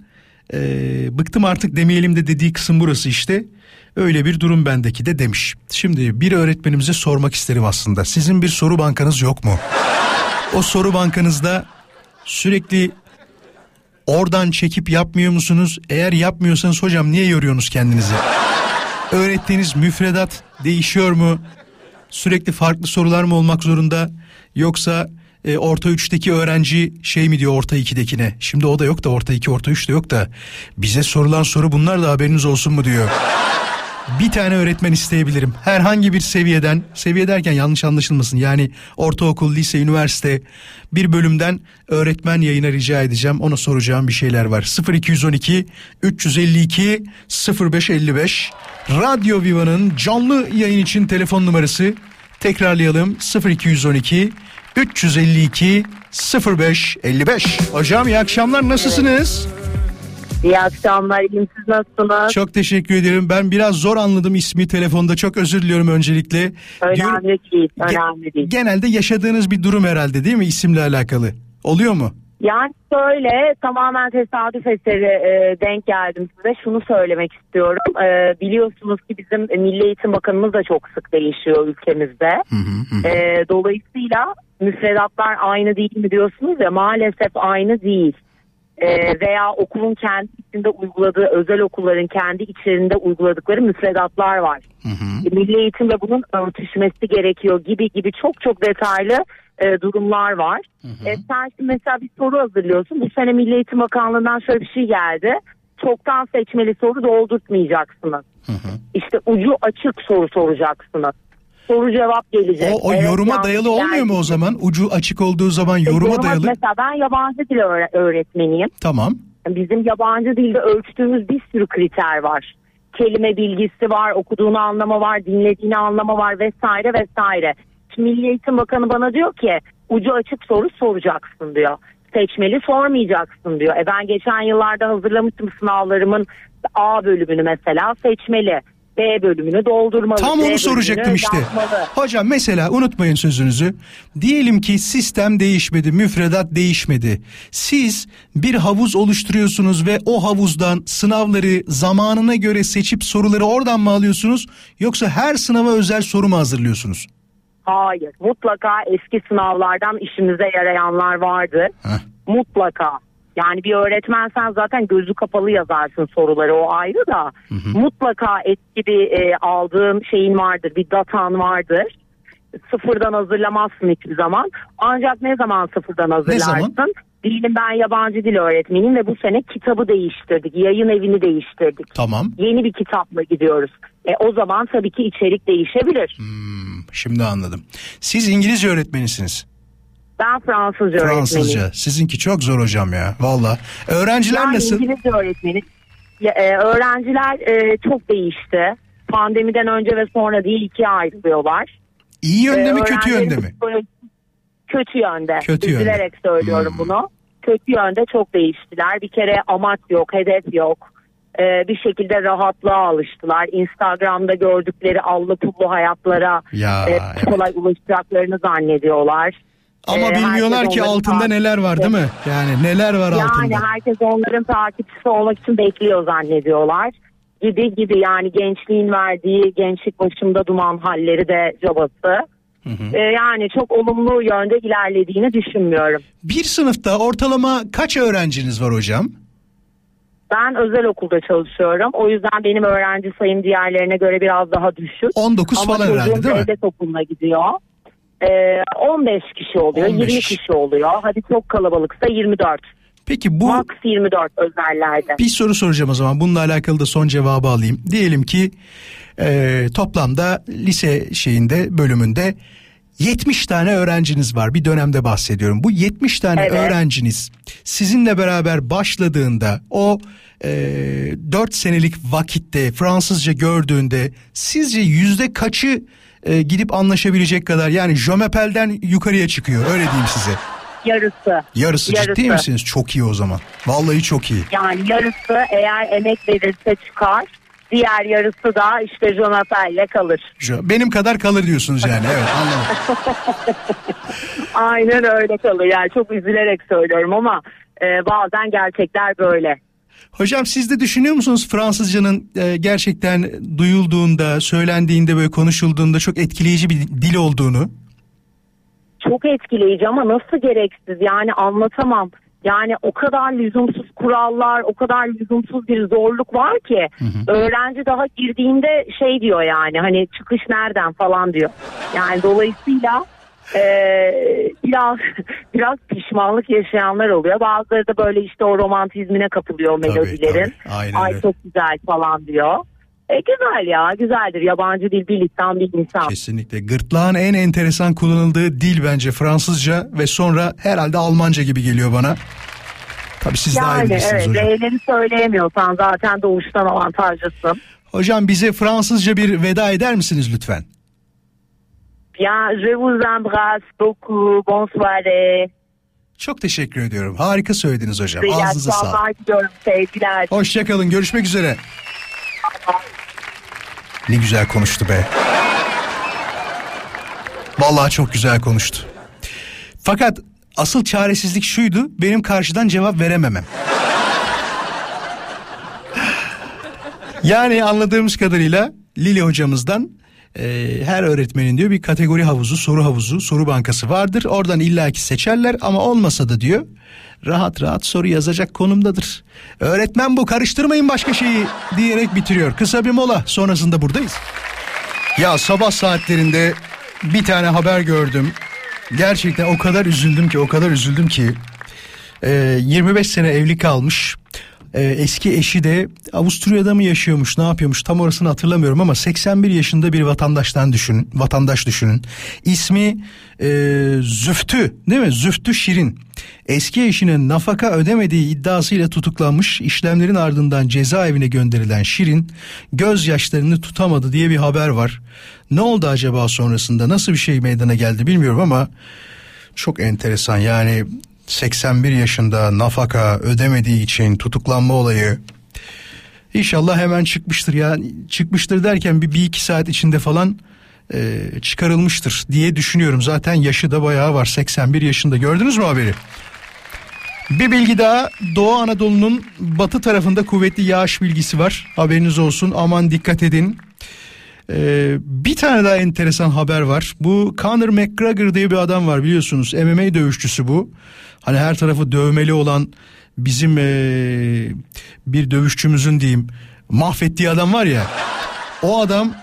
ee, bıktım artık demeyelim de dediği kısım burası işte. Öyle bir durum bendeki de demiş. Şimdi bir öğretmenimize sormak isterim aslında. Sizin bir soru bankanız yok mu? O soru bankanızda sürekli oradan çekip yapmıyor musunuz? Eğer yapmıyorsanız hocam niye yoruyorsunuz kendinizi? Öğrettiğiniz müfredat değişiyor mu? Sürekli farklı sorular mı olmak zorunda? Yoksa e, orta üçteki öğrenci şey mi diyor orta ikidekine? Şimdi o da yok da orta iki orta üç de yok da bize sorulan soru bunlar da haberiniz olsun mu diyor. Bir tane öğretmen isteyebilirim. Herhangi bir seviyeden, seviye derken yanlış anlaşılmasın. Yani ortaokul, lise, üniversite bir bölümden öğretmen yayına rica edeceğim. Ona soracağım bir şeyler var. 0212 352 0555 Radyo Viva'nın canlı yayın için telefon numarası tekrarlayalım 0212 352 0555. Hocam iyi akşamlar nasılsınız? İyi akşamlar. İyiyim siz nasılsınız? Çok teşekkür ederim. Ben biraz zor anladım ismi telefonda. Çok özür diliyorum öncelikle. Diyorum- Önemli değil. Ge- Önemli değil. genelde yaşadığınız bir durum herhalde değil mi isimle alakalı? Oluyor mu? Yani şöyle tamamen tesadüf eseri e, denk geldim size. Şunu söylemek istiyorum. E, biliyorsunuz ki bizim Milli Eğitim Bakanımız da çok sık değişiyor ülkemizde. E, dolayısıyla müfredatlar aynı değil mi diyorsunuz ya maalesef aynı değil. E, veya okulun kendi içinde uyguladığı özel okulların kendi içlerinde uyguladıkları müfredatlar var. E, Milli eğitimle bunun örtüşmesi gerekiyor gibi gibi çok çok detaylı e, durumlar var. E, sen mesela bir soru hazırlıyorsun. Bu sene Milli Eğitim Bakanlığı'ndan şöyle bir şey geldi. Çoktan seçmeli soru doldurtmayacaksınız. İşte ucu açık soru soracaksınız. Soru cevap gelecek. O, o Evet, yoruma dayalı olmuyor mu o zaman? Ucu açık olduğu zaman E, yoruma dayalı. Mesela ben yabancı dil öğre- öğretmeniyim. Tamam. Bizim yabancı dilde ölçtüğümüz bir sürü kriter var. Kelime bilgisi var, okuduğunu anlama var, dinlediğini anlama var vesaire vesaire. Şimdi Milli Eğitim Bakanı bana diyor ki ucu açık soru soracaksın diyor. Seçmeli sormayacaksın diyor. E ben geçen yıllarda hazırlamıştım sınavlarımın A bölümünü mesela seçmeli. B bölümünü doldurmalı. Tam onu soracaktım işte. yazmalı. Hocam mesela unutmayın sözünüzü. Diyelim ki sistem değişmedi, müfredat değişmedi. Siz bir havuz oluşturuyorsunuz ve o havuzdan sınavları zamanına göre seçip soruları oradan mı alıyorsunuz? Yoksa her sınava özel soru mu hazırlıyorsunuz? Hayır. Mutlaka eski sınavlardan işimize yarayanlar vardı. Heh. Mutlaka. Yani bir öğretmensen zaten gözü kapalı yazarsın soruları o ayrı da. Mutlaka eski bir e, aldığın şeyin vardır. Bir datan vardır. Sıfırdan hazırlamazsın hiçbir zaman. Ancak ne zaman sıfırdan hazırlarsın? zaman? Diyelim ben yabancı dil öğretmeniyim ve bu sene kitabı değiştirdik. Yayın evini değiştirdik. Tamam. Yeni bir kitapla gidiyoruz. E, o zaman tabii ki içerik değişebilir. Şimdi anladım. Siz İngilizce öğretmenisiniz. Ben Fransızca öğretmeniyim. Fransızca. Sizinki çok zor hocam ya. Valla. Öğrenciler Ben nasıl? İngilizce öğretmeni. Ya, e, öğrenciler e, çok değişti. Pandemiden önce ve sonra değil ikiye ayrılıyorlar. İyi yönde E, mi kötü yönde mi? Kötü yönde. Kötü yönde. Üzülerek söylüyorum Hmm. bunu. Kötü yönde çok değiştiler. Bir kere amaç yok, hedef yok. E, bir şekilde rahatlığa alıştılar. Instagram'da gördükleri allı pullu hayatlara Ya, e, evet. kolay ulaşacaklarını zannediyorlar. Ama E, bilmiyorlar ki altında neler var değil mi? Yani neler var Yani altında. herkes onların takipçisi olmak için bekliyor zannediyorlar. Gibi gibi yani gençliğin verdiği gençlik başımda duman halleri de cabası. Ee, yani çok olumlu yönde ilerlediğini düşünmüyorum. Bir sınıfta ortalama kaç öğrenciniz var hocam? Ben özel okulda çalışıyorum. O yüzden benim öğrenci sayım diğerlerine göre biraz daha düşük. 19 Ama falan herhalde çocuğum değil mi? devlet okuluna gidiyor. Ee, 15 kişi oluyor, 15. 20 kişi oluyor. Hadi çok kalabalıksa 24. Peki bu Max 24 özellerde. bir soru soracağım o zaman. Bununla alakalı da son cevabı alayım. Diyelim ki e, toplamda lise şeyinde bölümünde 70 tane öğrenciniz var. Bir dönemde bahsediyorum. Bu 70 tane Evet. öğrenciniz sizinle beraber başladığında o e, 4 senelik vakitte Fransızca gördüğünde sizce yüzde kaçı e, gidip anlaşabilecek kadar yani Jomepel'den yukarıya çıkıyor öyle diyeyim size. Yarısı. Yarısı, ciddi Yarısı. misiniz? Çok iyi o zaman. Vallahi çok iyi. Yani yarısı eğer emek verirse çıkar. Diğer yarısı da işte Jonathan'le kalır. Benim kadar kalır diyorsunuz yani. Evet anladım. <laughs> Aynen öyle kalır. Yani çok üzülerek söylüyorum ama e, bazen gerçekler böyle. Hocam siz de düşünüyor musunuz Fransızcanın e, gerçekten duyulduğunda, söylendiğinde böyle konuşulduğunda çok etkileyici bir dil olduğunu? Çok etkileyici ama nasıl gereksiz yani anlatamam. Yani o kadar lüzumsuz kurallar, o kadar lüzumsuz bir zorluk var ki öğrenci daha girdiğinde şey diyor yani hani çıkış nereden falan diyor. Yani dolayısıyla e, biraz <laughs> biraz pişmanlık yaşayanlar oluyor. Bazıları da böyle işte o romantizmine kapılıyor Tabii, melodilerin. tabii. Aynen Ay öyle. çok güzel falan diyor. E, güzel ya güzeldir yabancı dil bir lisan bir insan. Kesinlikle. Gırtlağın en enteresan kullanıldığı dil bence Fransızca ve sonra herhalde Almanca gibi geliyor bana. Tabii siz daha iyi Yani bilirsiniz evet hocam. R'leri söyleyemiyorsan zaten doğuştan avantajlısın. Hocam bize Fransızca bir veda eder misiniz lütfen? Bien, je vous embrasse beaucoup. Bonsoir. Çok teşekkür ediyorum. Harika söylediniz hocam. İyi Ağzınıza sağlık. akşamlar diliyorum. Sevgiler. Hoşçakalın. Görüşmek üzere. Ne güzel konuştu be. Vallahi çok güzel konuştu. Fakat asıl çaresizlik şuydu. Benim karşıdan cevap verememem. Yani anladığımız kadarıyla Lili hocamızdan e, her öğretmenin diyor bir kategori havuzu, soru havuzu, soru bankası vardır. Oradan illaki seçerler ama olmasa da diyor rahat rahat soru yazacak konumdadır. Öğretmen bu karıştırmayın başka şeyi diyerek bitiriyor. Kısa bir mola sonrasında buradayız. Ya sabah saatlerinde bir tane haber gördüm. Gerçekten o kadar üzüldüm ki o kadar üzüldüm ki. Ee, 25 sene evli kalmış. Ee, eski eşi de Avusturya'da mı yaşıyormuş ne yapıyormuş tam orasını hatırlamıyorum ama 81 yaşında bir vatandaştan düşünün vatandaş düşünün. İsmi e, Züftü değil mi? Züftü Şirin. Eski eşinin nafaka ödemediği iddiasıyla tutuklanmış işlemlerin ardından cezaevine gönderilen Şirin gözyaşlarını tutamadı diye bir haber var. Ne oldu acaba sonrasında? Nasıl bir şey meydana geldi bilmiyorum ama çok enteresan. Yani 81 yaşında nafaka ödemediği için tutuklanma olayı. İnşallah hemen çıkmıştır ya çıkmıştır derken bir, bir iki saat içinde falan e, çıkarılmıştır diye düşünüyorum. Zaten yaşı da bayağı var 81 yaşında gördünüz mü haberi? Bir bilgi daha Doğu Anadolu'nun batı tarafında kuvvetli yağış bilgisi var. Haberiniz olsun aman dikkat edin. Ee, bir tane daha enteresan haber var. Bu Conor McGregor diye bir adam var biliyorsunuz. MMA dövüşçüsü bu. Hani her tarafı dövmeli olan bizim ee, bir dövüşçümüzün diyeyim mahvettiği adam var ya. O adam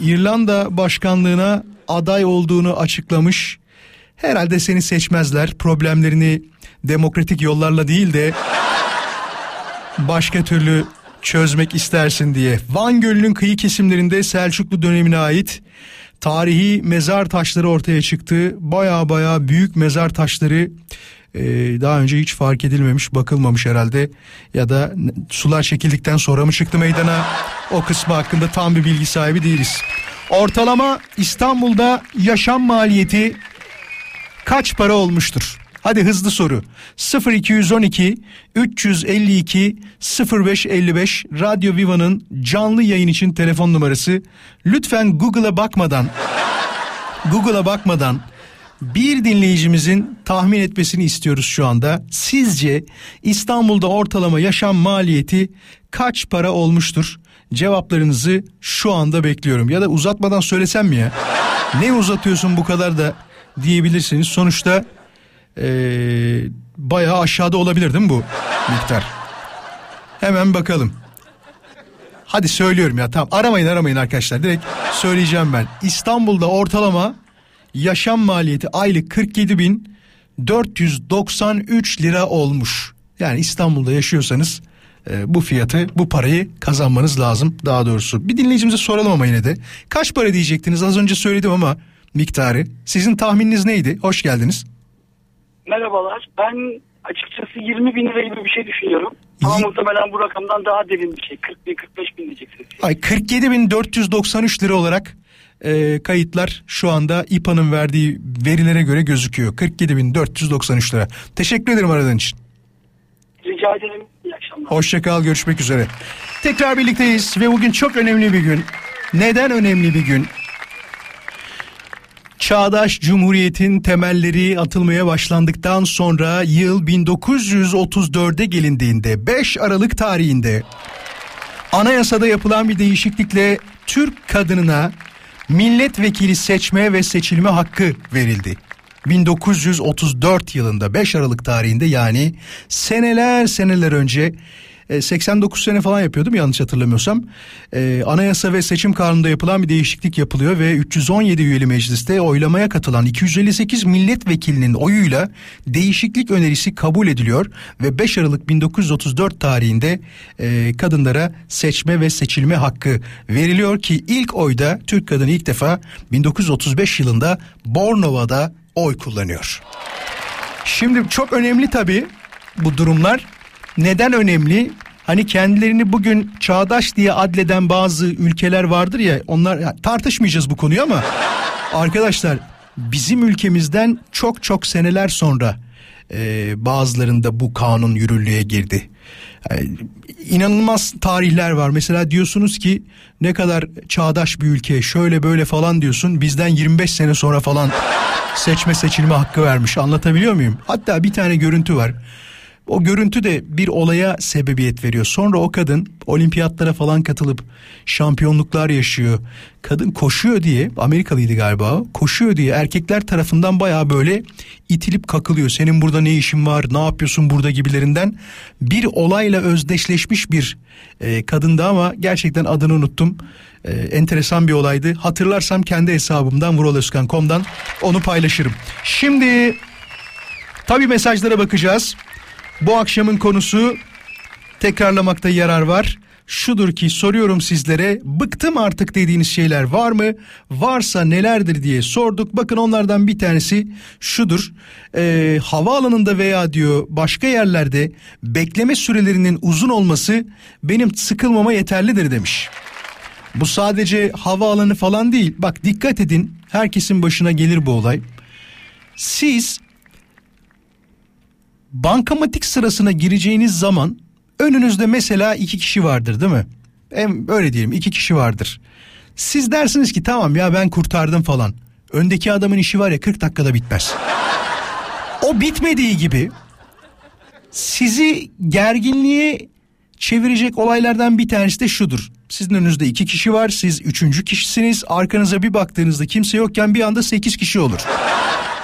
İrlanda başkanlığına aday olduğunu açıklamış. Herhalde seni seçmezler. Problemlerini demokratik yollarla değil de başka türlü çözmek istersin diye. Van Gölü'nün kıyı kesimlerinde Selçuklu dönemine ait tarihi mezar taşları ortaya çıktı. Baya baya büyük mezar taşları e, daha önce hiç fark edilmemiş bakılmamış herhalde ya da sular çekildikten sonra mı çıktı meydana o kısmı hakkında tam bir bilgi sahibi değiliz. Ortalama İstanbul'da yaşam maliyeti kaç para olmuştur? Hadi hızlı soru. 0212 352 0555 Radyo Viva'nın canlı yayın için telefon numarası. Lütfen Google'a bakmadan Google'a bakmadan bir dinleyicimizin tahmin etmesini istiyoruz şu anda. Sizce İstanbul'da ortalama yaşam maliyeti kaç para olmuştur? Cevaplarınızı şu anda bekliyorum. Ya da uzatmadan söylesem mi ya? Ne uzatıyorsun bu kadar da diyebilirsiniz. Sonuçta ee, bayağı aşağıda olabilir değil mi bu miktar? Hemen bakalım. Hadi söylüyorum ya tamam aramayın aramayın arkadaşlar direkt söyleyeceğim ben. İstanbul'da ortalama yaşam maliyeti aylık 47 bin 493 lira olmuş. Yani İstanbul'da yaşıyorsanız e, bu fiyatı bu parayı kazanmanız lazım daha doğrusu. Bir dinleyicimize soralım ama yine de. Kaç para diyecektiniz az önce söyledim ama miktarı. Sizin tahmininiz neydi? Hoş geldiniz. Merhabalar. Ben açıkçası 20 bin lira gibi bir şey düşünüyorum. Ama Y- muhtemelen bu rakamdan daha derin bir şey. 40 bin 45 bin diyeceksiniz. Ay 47.493 lira olarak e, kayıtlar şu anda İPA'nın verdiği verilere göre gözüküyor. 47.493 lira. Teşekkür ederim aradığın için. Rica ederim. İyi akşamlar. Hoşçakal görüşmek üzere. Tekrar birlikteyiz ve bugün çok önemli bir gün. Neden önemli bir gün? Çağdaş Cumhuriyet'in temelleri atılmaya başlandıktan sonra yıl 1934'e gelindiğinde 5 Aralık tarihinde anayasada yapılan bir değişiklikle Türk kadınına milletvekili seçme ve seçilme hakkı verildi. 1934 yılında 5 Aralık tarihinde yani seneler seneler önce e, 89 sene falan yapıyordum yanlış hatırlamıyorsam. E, anayasa ve seçim kanununda yapılan bir değişiklik yapılıyor ve 317 üyeli mecliste oylamaya katılan 258 milletvekilinin oyuyla değişiklik önerisi kabul ediliyor ve 5 Aralık 1934 tarihinde e, kadınlara seçme ve seçilme hakkı veriliyor ki ilk oyda Türk kadını ilk defa 1935 yılında Bornova'da oy kullanıyor. Şimdi çok önemli tabii bu durumlar. Neden önemli? Hani kendilerini bugün çağdaş diye adleden bazı ülkeler vardır ya onlar ya tartışmayacağız bu konuyu ama <laughs> arkadaşlar bizim ülkemizden çok çok seneler sonra e, bazılarında bu kanun yürürlüğe girdi. Yani inanılmaz tarihler var. Mesela diyorsunuz ki ne kadar çağdaş bir ülke şöyle böyle falan diyorsun. Bizden 25 sene sonra falan seçme seçilme hakkı vermiş. Anlatabiliyor muyum? Hatta bir tane görüntü var. O görüntü de bir olaya sebebiyet veriyor. Sonra o kadın olimpiyatlara falan katılıp şampiyonluklar yaşıyor. Kadın koşuyor diye Amerikalıydı galiba koşuyor diye erkekler tarafından baya böyle itilip kakılıyor. Senin burada ne işin var ne yapıyorsun burada gibilerinden bir olayla özdeşleşmiş bir e, kadındı ama gerçekten adını unuttum. E, enteresan bir olaydı. Hatırlarsam kendi hesabımdan vuraloskan.com'dan onu paylaşırım. Şimdi tabi mesajlara bakacağız. Bu akşamın konusu tekrarlamakta yarar var. Şudur ki soruyorum sizlere bıktım artık dediğiniz şeyler var mı? Varsa nelerdir diye sorduk. Bakın onlardan bir tanesi şudur. Ee, havaalanında veya diyor başka yerlerde bekleme sürelerinin uzun olması benim sıkılmama yeterlidir demiş. Bu sadece havaalanı falan değil. Bak dikkat edin herkesin başına gelir bu olay. Siz bankamatik sırasına gireceğiniz zaman önünüzde mesela iki kişi vardır değil mi? Hem öyle diyelim iki kişi vardır. Siz dersiniz ki tamam ya ben kurtardım falan. Öndeki adamın işi var ya 40 dakikada bitmez. O bitmediği gibi sizi gerginliğe çevirecek olaylardan bir tanesi de şudur. Sizin önünüzde iki kişi var siz üçüncü kişisiniz arkanıza bir baktığınızda kimse yokken bir anda sekiz kişi olur.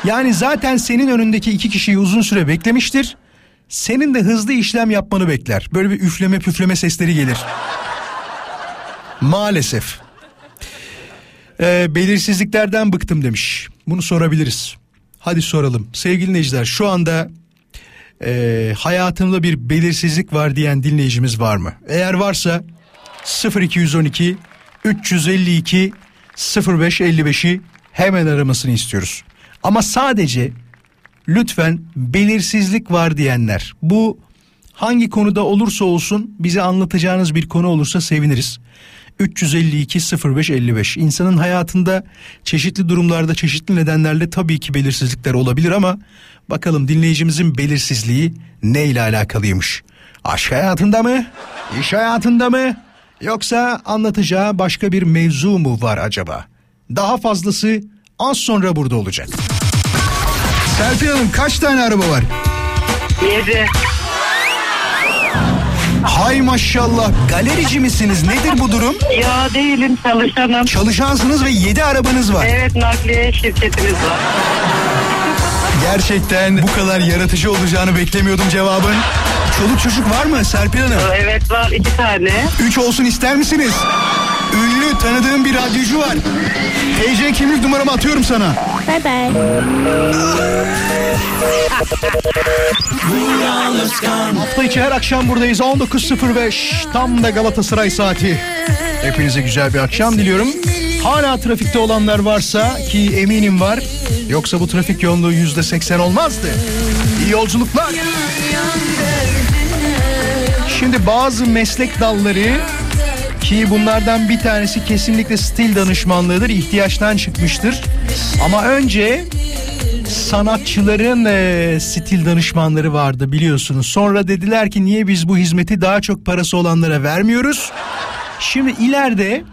Yani zaten senin önündeki iki kişiyi uzun süre beklemiştir. Senin de hızlı işlem yapmanı bekler. Böyle bir üfleme püfleme sesleri gelir. Maalesef. Ee, belirsizliklerden bıktım demiş. Bunu sorabiliriz. Hadi soralım. Sevgili dinleyiciler şu anda e, hayatımda bir belirsizlik var diyen dinleyicimiz var mı? Eğer varsa 0212 352 0555'i hemen aramasını istiyoruz. Ama sadece lütfen belirsizlik var diyenler bu hangi konuda olursa olsun bize anlatacağınız bir konu olursa seviniriz. 352 0555 insanın hayatında çeşitli durumlarda çeşitli nedenlerle tabii ki belirsizlikler olabilir ama bakalım dinleyicimizin belirsizliği ne ile alakalıymış? Aşk hayatında mı? İş hayatında mı? Yoksa anlatacağı başka bir mevzu mu var acaba? Daha fazlası az sonra burada olacak. Serpil Hanım kaç tane araba var? Yedi. Hay maşallah galerici misiniz nedir bu durum? Ya değilim çalışanım. Çalışansınız ve yedi arabanız var. Evet nakliye şirketimiz var. Gerçekten bu kadar yaratıcı olacağını beklemiyordum cevabın. Çoluk çocuk var mı Serpil Hanım? Evet var iki tane. Üç olsun ister misiniz? Tanıdığım bir radyocu var. TC kimlik numaramı atıyorum sana. Bye bye. Hafta içi her akşam buradayız 19.05 tam da Galatasaray saati. Hepinize güzel bir akşam diliyorum. Hala trafikte olanlar varsa ki eminim var. Yoksa bu trafik yoğunluğu yüzde seksen olmazdı. İyi yolculuklar. Şimdi bazı meslek dalları ki bunlardan bir tanesi kesinlikle stil danışmanlığıdır. ihtiyaçtan çıkmıştır. Ama önce sanatçıların e, stil danışmanları vardı biliyorsunuz. Sonra dediler ki niye biz bu hizmeti daha çok parası olanlara vermiyoruz? Şimdi ileride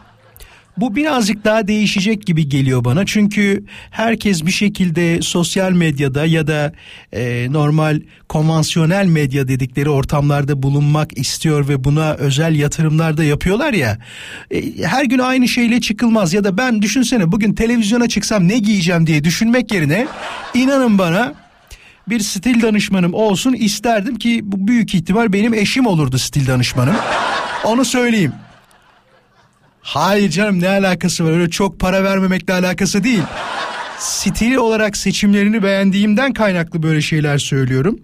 bu birazcık daha değişecek gibi geliyor bana. Çünkü herkes bir şekilde sosyal medyada ya da e, normal konvansiyonel medya dedikleri ortamlarda bulunmak istiyor ve buna özel yatırımlar da yapıyorlar ya. E, her gün aynı şeyle çıkılmaz ya da ben düşünsene bugün televizyona çıksam ne giyeceğim diye düşünmek yerine inanın bana bir stil danışmanım olsun isterdim ki bu büyük ihtimal benim eşim olurdu stil danışmanım. Onu söyleyeyim. Hayır canım ne alakası var öyle çok para vermemekle alakası değil. Stil olarak seçimlerini beğendiğimden kaynaklı böyle şeyler söylüyorum.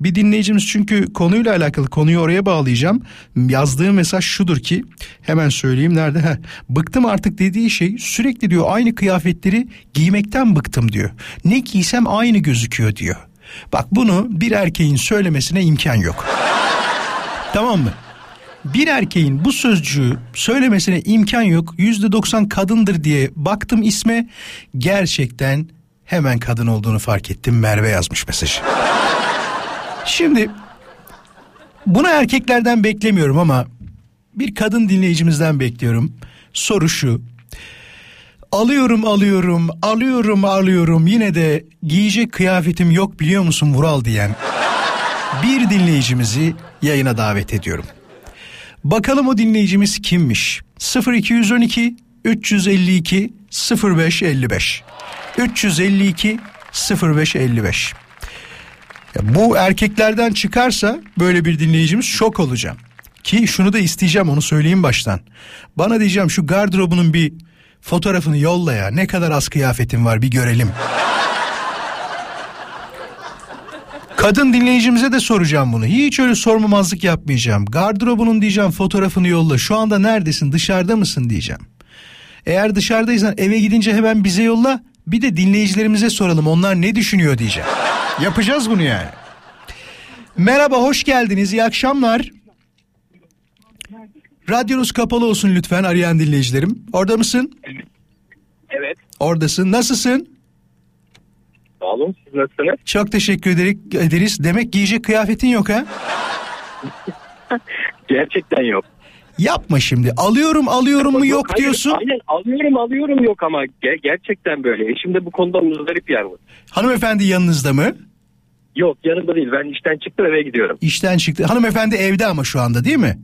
Bir dinleyicimiz çünkü konuyla alakalı konuyu oraya bağlayacağım. Yazdığı mesaj şudur ki hemen söyleyeyim nerede? Heh, bıktım artık dediği şey sürekli diyor aynı kıyafetleri giymekten bıktım diyor. Ne giysem aynı gözüküyor diyor. Bak bunu bir erkeğin söylemesine imkan yok. tamam mı? Bir erkeğin bu sözcüğü söylemesine imkan yok. Yüzde doksan kadındır diye baktım isme gerçekten hemen kadın olduğunu fark ettim. Merve yazmış mesajı. Şimdi bunu erkeklerden beklemiyorum ama bir kadın dinleyicimizden bekliyorum. Soru şu. Alıyorum alıyorum alıyorum alıyorum yine de giyecek kıyafetim yok biliyor musun Vural diyen. bir dinleyicimizi yayına davet ediyorum. Bakalım o dinleyicimiz kimmiş? 0212 352 0555 352 0555 ya bu erkeklerden çıkarsa böyle bir dinleyicimiz şok olacağım. Ki şunu da isteyeceğim onu söyleyeyim baştan. Bana diyeceğim şu gardırobunun bir fotoğrafını yolla ya. Ne kadar az kıyafetin var bir görelim. Kadın dinleyicimize de soracağım bunu. Hiç öyle sormamazlık yapmayacağım. Gardırobunun diyeceğim fotoğrafını yolla. Şu anda neredesin? Dışarıda mısın diyeceğim. Eğer dışarıdaysan eve gidince hemen bize yolla. Bir de dinleyicilerimize soralım. Onlar ne düşünüyor diyeceğim. Yapacağız bunu yani. Merhaba, hoş geldiniz. İyi akşamlar. Radyonuz kapalı olsun lütfen arayan dinleyicilerim. Orada mısın? Evet. Oradasın. Nasılsın? Sağ olun. Siz nasılsınız? Çok teşekkür ederiz. Demek giyecek kıyafetin yok ha? <laughs> Gerçekten yok. Yapma şimdi. Alıyorum alıyorum mu yok hayır, diyorsun. Aynen alıyorum alıyorum yok ama ge- gerçekten böyle. Eşim de bu konuda muzdarip yani. Hanımefendi yanınızda mı? Yok yanında değil ben işten çıktım eve gidiyorum. İşten çıktı. Hanımefendi evde ama şu anda değil mi?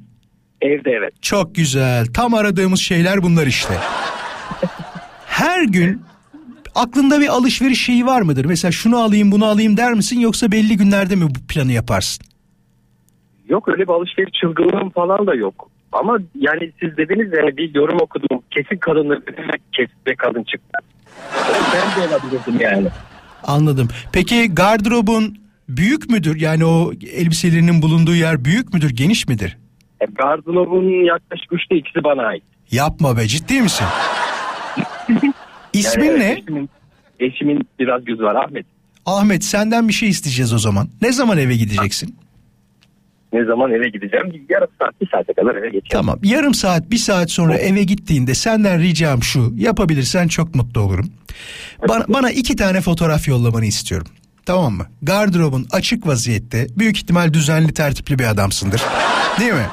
Evde evet. Çok güzel. Tam aradığımız şeyler bunlar işte. <laughs> Her gün aklında bir alışveriş şeyi var mıdır? Mesela şunu alayım bunu alayım der misin yoksa belli günlerde mi bu planı yaparsın? Yok öyle bir alışveriş çılgınlığım falan da yok. Ama yani siz dediniz ya bir yorum okudum. Kesin kadınlar kesin kadın çıktı. Ben de olabilirdim yani. Anladım. Peki gardırobun büyük müdür? Yani o elbiselerinin bulunduğu yer büyük müdür, geniş midir? E, gardırobun yaklaşık üçte ikisi bana ait. Yapma be ciddi misin? İsmin Yani ne? Eşimin, eşimin biraz gözü var Ahmet. Ahmet senden bir şey isteyeceğiz o zaman. Ne zaman eve gideceksin? Ne zaman eve gideceğim? Yarım saat, bir saate kadar eve geçeceğim. Tamam yarım saat bir saat sonra eve gittiğinde senden ricam şu yapabilirsen çok mutlu olurum. Bana, bana iki tane fotoğraf yollamanı istiyorum. Tamam mı? Gardırobun açık vaziyette büyük ihtimal düzenli tertipli bir adamsındır. Değil mi?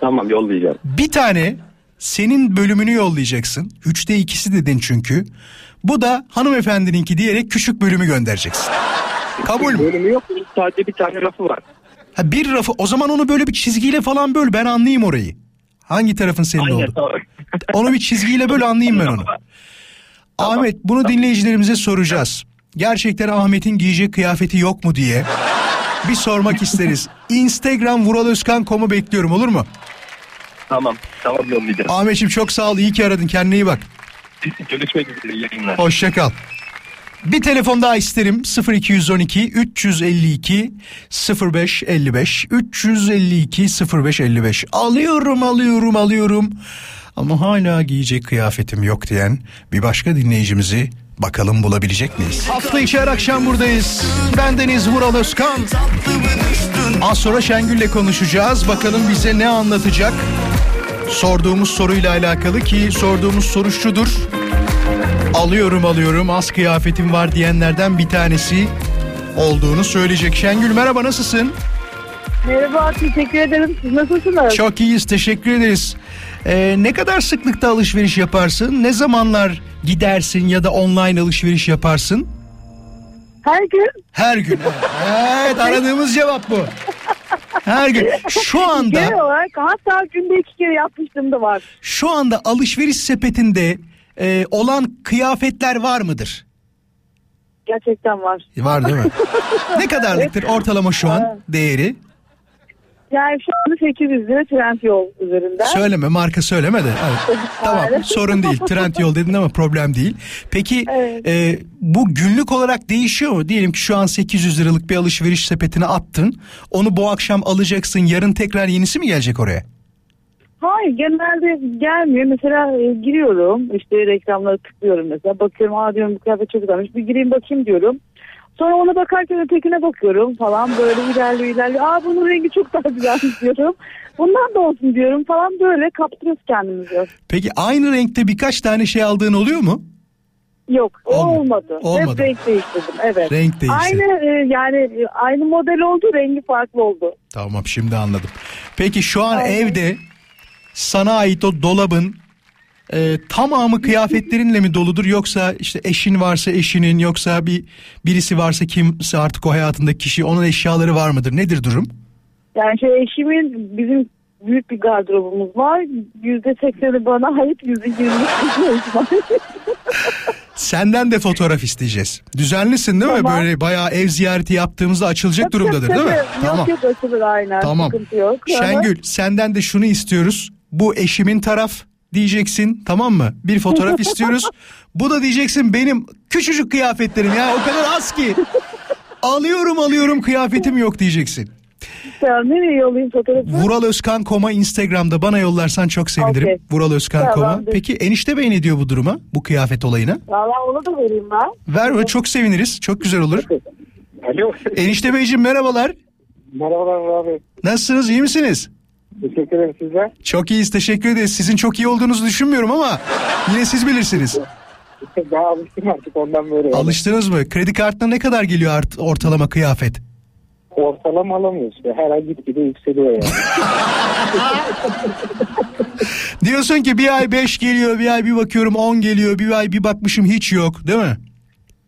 Tamam yollayacağım. Bir tane senin bölümünü yollayacaksın. Üçte ikisi dedin çünkü. Bu da hanımefendininki diyerek küçük bölümü göndereceksin. Kabul mü? Bölümü yok. Sadece bir tane rafı var. Ha bir rafı o zaman onu böyle bir çizgiyle falan böl ben anlayayım orayı. Hangi tarafın senin Aynen oldu? tamam. <laughs> Onu bir çizgiyle böyle anlayayım ben onu. Ahmet bunu dinleyicilerimize soracağız. Gerçekten Ahmet'in giyecek kıyafeti yok mu diye bir sormak isteriz. <laughs> Instagram vuraloskan.com'u bekliyorum olur mu? Tamam. Tamam yollayacağım. Ahmet'ciğim çok sağ ol iyi ki aradın kendine iyi bak. Görüşmek üzere. iyi yayınlar. Hoşça kal. Bir telefon daha isterim 0212 352 0555 352 0555 alıyorum alıyorum alıyorum ama hala giyecek kıyafetim yok diyen bir başka dinleyicimizi bakalım bulabilecek miyiz? Hafta içi her akşam buradayız. Bendeniz Vural Özkan. Az sonra Şengül'le konuşacağız. Bakalım bize ne anlatacak? Sorduğumuz soruyla alakalı ki sorduğumuz soru şudur. Alıyorum alıyorum az kıyafetim var diyenlerden bir tanesi olduğunu söyleyecek. Şengül merhaba nasılsın? Merhaba teşekkür ederim. Siz nasılsınız? Çok iyiyiz teşekkür ederiz. Ee, ne kadar sıklıkta alışveriş yaparsın? Ne zamanlar gidersin ya da online alışveriş yaparsın? Her gün. Her gün. <laughs> Evet aradığımız cevap bu. Her gün. Şu anda Genel olarak hatta günde iki kere yapmıştım da var. şu anda alışveriş sepetinde e, olan kıyafetler var mıdır? Gerçekten var. Var değil mi? <laughs> ne kadarlıktır ortalama şu an değeri? Yani şu anda 800 lira trend yol üzerinde. Söyleme marka söyleme de. Evet. tamam sorun değil. Trend yol dedin ama problem değil. Peki Evet. e, bu günlük olarak değişiyor mu? Diyelim ki şu an 800 liralık bir alışveriş sepetine attın. Onu bu akşam alacaksın. Yarın tekrar yenisi mi gelecek oraya? Hayır genelde gelmiyor. Mesela e, giriyorum işte reklamları tıklıyorum mesela. Bakıyorum aa diyorum bu kıyafet çok güzelmiş. Bir gireyim bakayım diyorum. Sonra ona bakarken ötekine bakıyorum falan böyle ilerliyor ilerliyor. Aa bunun rengi çok daha güzelmiş diyorum. Bundan da olsun diyorum falan böyle kaptırıyoruz kendimizi. Peki aynı renkte birkaç tane şey aldığın oluyor mu? Yok o Olmadı. olmadı. Hep renk değiştirdim evet. Renk değişti. Aynı e, yani e, aynı model oldu rengi farklı oldu. Tamam şimdi anladım. Peki şu an Aynen. evde sana ait o dolabın e, tamamı kıyafetlerinle mi doludur yoksa işte eşin varsa eşinin yoksa bir birisi varsa kimse artık o hayatındaki kişi onun eşyaları var mıdır? Nedir durum? Yani şey eşimin bizim büyük bir gardırobumuz var. Yüzde sekseni bana ait, yüzde yirmi <laughs> Senden de fotoğraf isteyeceğiz. Düzenlisin değil mi? Tamam. Böyle bayağı ev ziyareti yaptığımızda açılacak durumdadır değil mi? Yok Tamam. yok açılır aynen. Tamam. Sıkıntı yok. Şengül senden de şunu istiyoruz. Bu eşimin taraf diyeceksin tamam mı? Bir fotoğraf istiyoruz. Bu da diyeceksin benim küçücük kıyafetlerim ya o kadar az ki. Alıyorum alıyorum kıyafetim yok diyeceksin. Tamam nereye yollayayım fotoğrafı? Vural Özkan Koma Instagram'da bana yollarsan çok sevinirim. Okey. Vural Özkan Koma. Peki enişte bey ne diyor bu duruma? Bu kıyafet olayına? Valla onu da vereyim ben. Ver ve çok seviniriz. Çok güzel olur. Alo. Enişte beyciğim merhabalar. Merhabalar abi. Nasılsınız iyi misiniz? Teşekkür ederim sizler. Çok iyiyiz teşekkür ederiz. Sizin çok iyi olduğunuzu düşünmüyorum ama yine siz bilirsiniz. <laughs> Daha alıştım artık ondan böyle. Alıştınız mı? Kredi kartına ne kadar geliyor art, ortalama kıyafet? Ortalama alamıyoruz. işte. Her ay gitgide yükseliyor yani. <laughs> Diyorsun ki bir ay 5 geliyor, bir ay bir bakıyorum 10 geliyor, bir ay bir bakmışım hiç yok değil mi?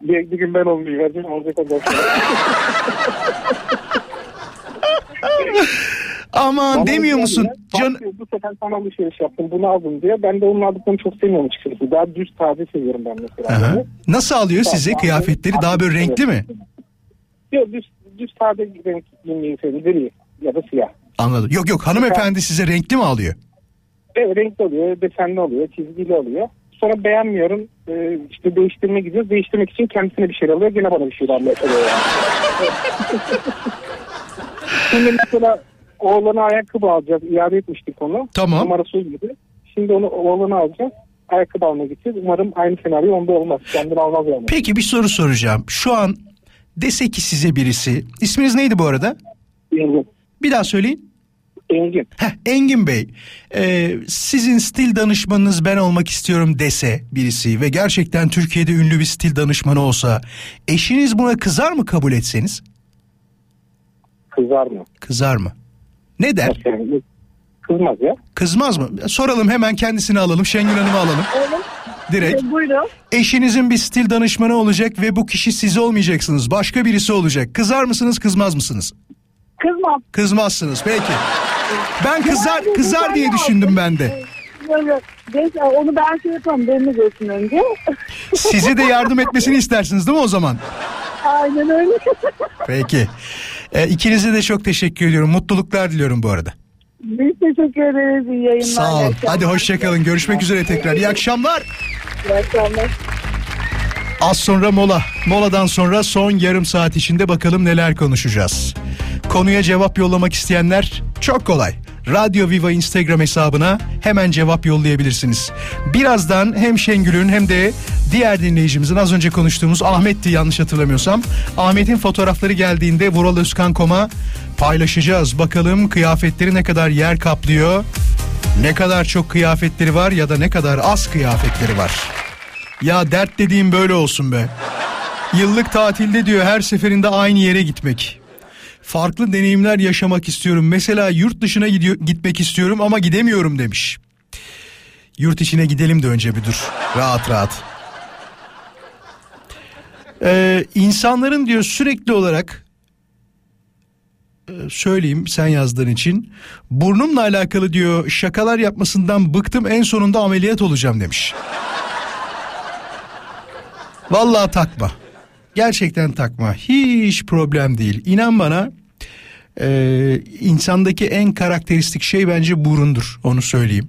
bir, bir gün ben olmayı vereceğim. Olacak o da. <laughs> Aman Bana demiyor geldi musun? Can... Bu sefer sana alışveriş yaptım. Bunu aldım diye. Ben de onun aldıklarını çok sevmiyorum açıkçası. Daha düz taze seviyorum ben mesela. Aha. Nasıl alıyor Tamam. kıyafetleri? Daha böyle renkli mi? Yok düz, düz taze renk giymeyi seviyorum. Gri ya da siyah. Anladım. Yok yok hanımefendi size renkli mi alıyor? Evet renkli oluyor, desenli oluyor, çizgili oluyor. Sonra beğenmiyorum. Ee, işte değiştirmeye gidiyoruz. Değiştirmek için kendisine bir şey alıyor. Gene bana bir şey almaya çalışıyor yani. <laughs> Şimdi mesela oğlana ayakkabı alacağız. İade etmiştik onu. Tamam. Numarası gibi. Şimdi onu oğlana alacağız. Ayakkabı almaya gideceğiz. Umarım aynı senaryo onda olmaz. Kendini almaz yani. Peki bir soru soracağım. Şu an dese ki size birisi. İsminiz neydi bu arada? Engin. Bir daha söyleyin. Engin. Heh, Engin Bey, e, sizin stil danışmanınız ben olmak istiyorum dese birisi ve gerçekten Türkiye'de ünlü bir stil danışmanı olsa eşiniz buna kızar mı kabul etseniz? Kızar mı? Kızar mı? Ne der? Kızmaz ya. Kızmaz mı? Soralım hemen kendisini alalım. Şengül Hanım'ı alalım. Direkt. Buyurun. Eşinizin bir stil danışmanı olacak ve bu kişi siz olmayacaksınız. Başka birisi olacak. Kızar mısınız, kızmaz mısınız? Kızmam. Kızmazsınız. Peki. Ben kızar Yani kızar diye düşündüm ben de. Neyse, onu ben şey yapamam. Benimle görsün önce. Size de yardım etmesini <laughs> istersiniz değil mi o zaman? Aynen öyle. Peki. E, ikinize de çok teşekkür ediyorum. Mutluluklar diliyorum bu arada. Biz teşekkür ederiz. İyi yayınlar. Sağ ol. iyi akşamlar. Hadi hoşçakalın. Görüşmek üzere tekrar. İyi akşamlar. İyi akşamlar. Az sonra mola. Moladan sonra son yarım saat içinde bakalım neler konuşacağız. Konuya cevap yollamak isteyenler çok kolay. Radyo Viva Instagram hesabına hemen cevap yollayabilirsiniz. Birazdan hem Şengül'ün hem de diğer dinleyicimizin az önce konuştuğumuz Ahmet'ti yanlış hatırlamıyorsam. Ahmet'in fotoğrafları geldiğinde Vural Özkan.com'a paylaşacağız. Bakalım kıyafetleri ne kadar yer kaplıyor. Ne kadar çok kıyafetleri var ya da ne kadar az kıyafetleri var. Ya dert dediğim böyle olsun be. Yıllık tatilde diyor her seferinde aynı yere gitmek. Farklı deneyimler yaşamak istiyorum. Mesela yurt dışına gidiyor, gitmek istiyorum ama gidemiyorum demiş. Yurt içine gidelim de önce bir dur. Rahat rahat. Ee, insanların diyor sürekli olarak e, söyleyeyim sen yazdığın için burnumla alakalı diyor şakalar yapmasından bıktım en sonunda ameliyat olacağım demiş. Vallahi takma. Gerçekten takma. Hiç problem değil. İnan bana e, insandaki en karakteristik şey bence burundur. Onu söyleyeyim.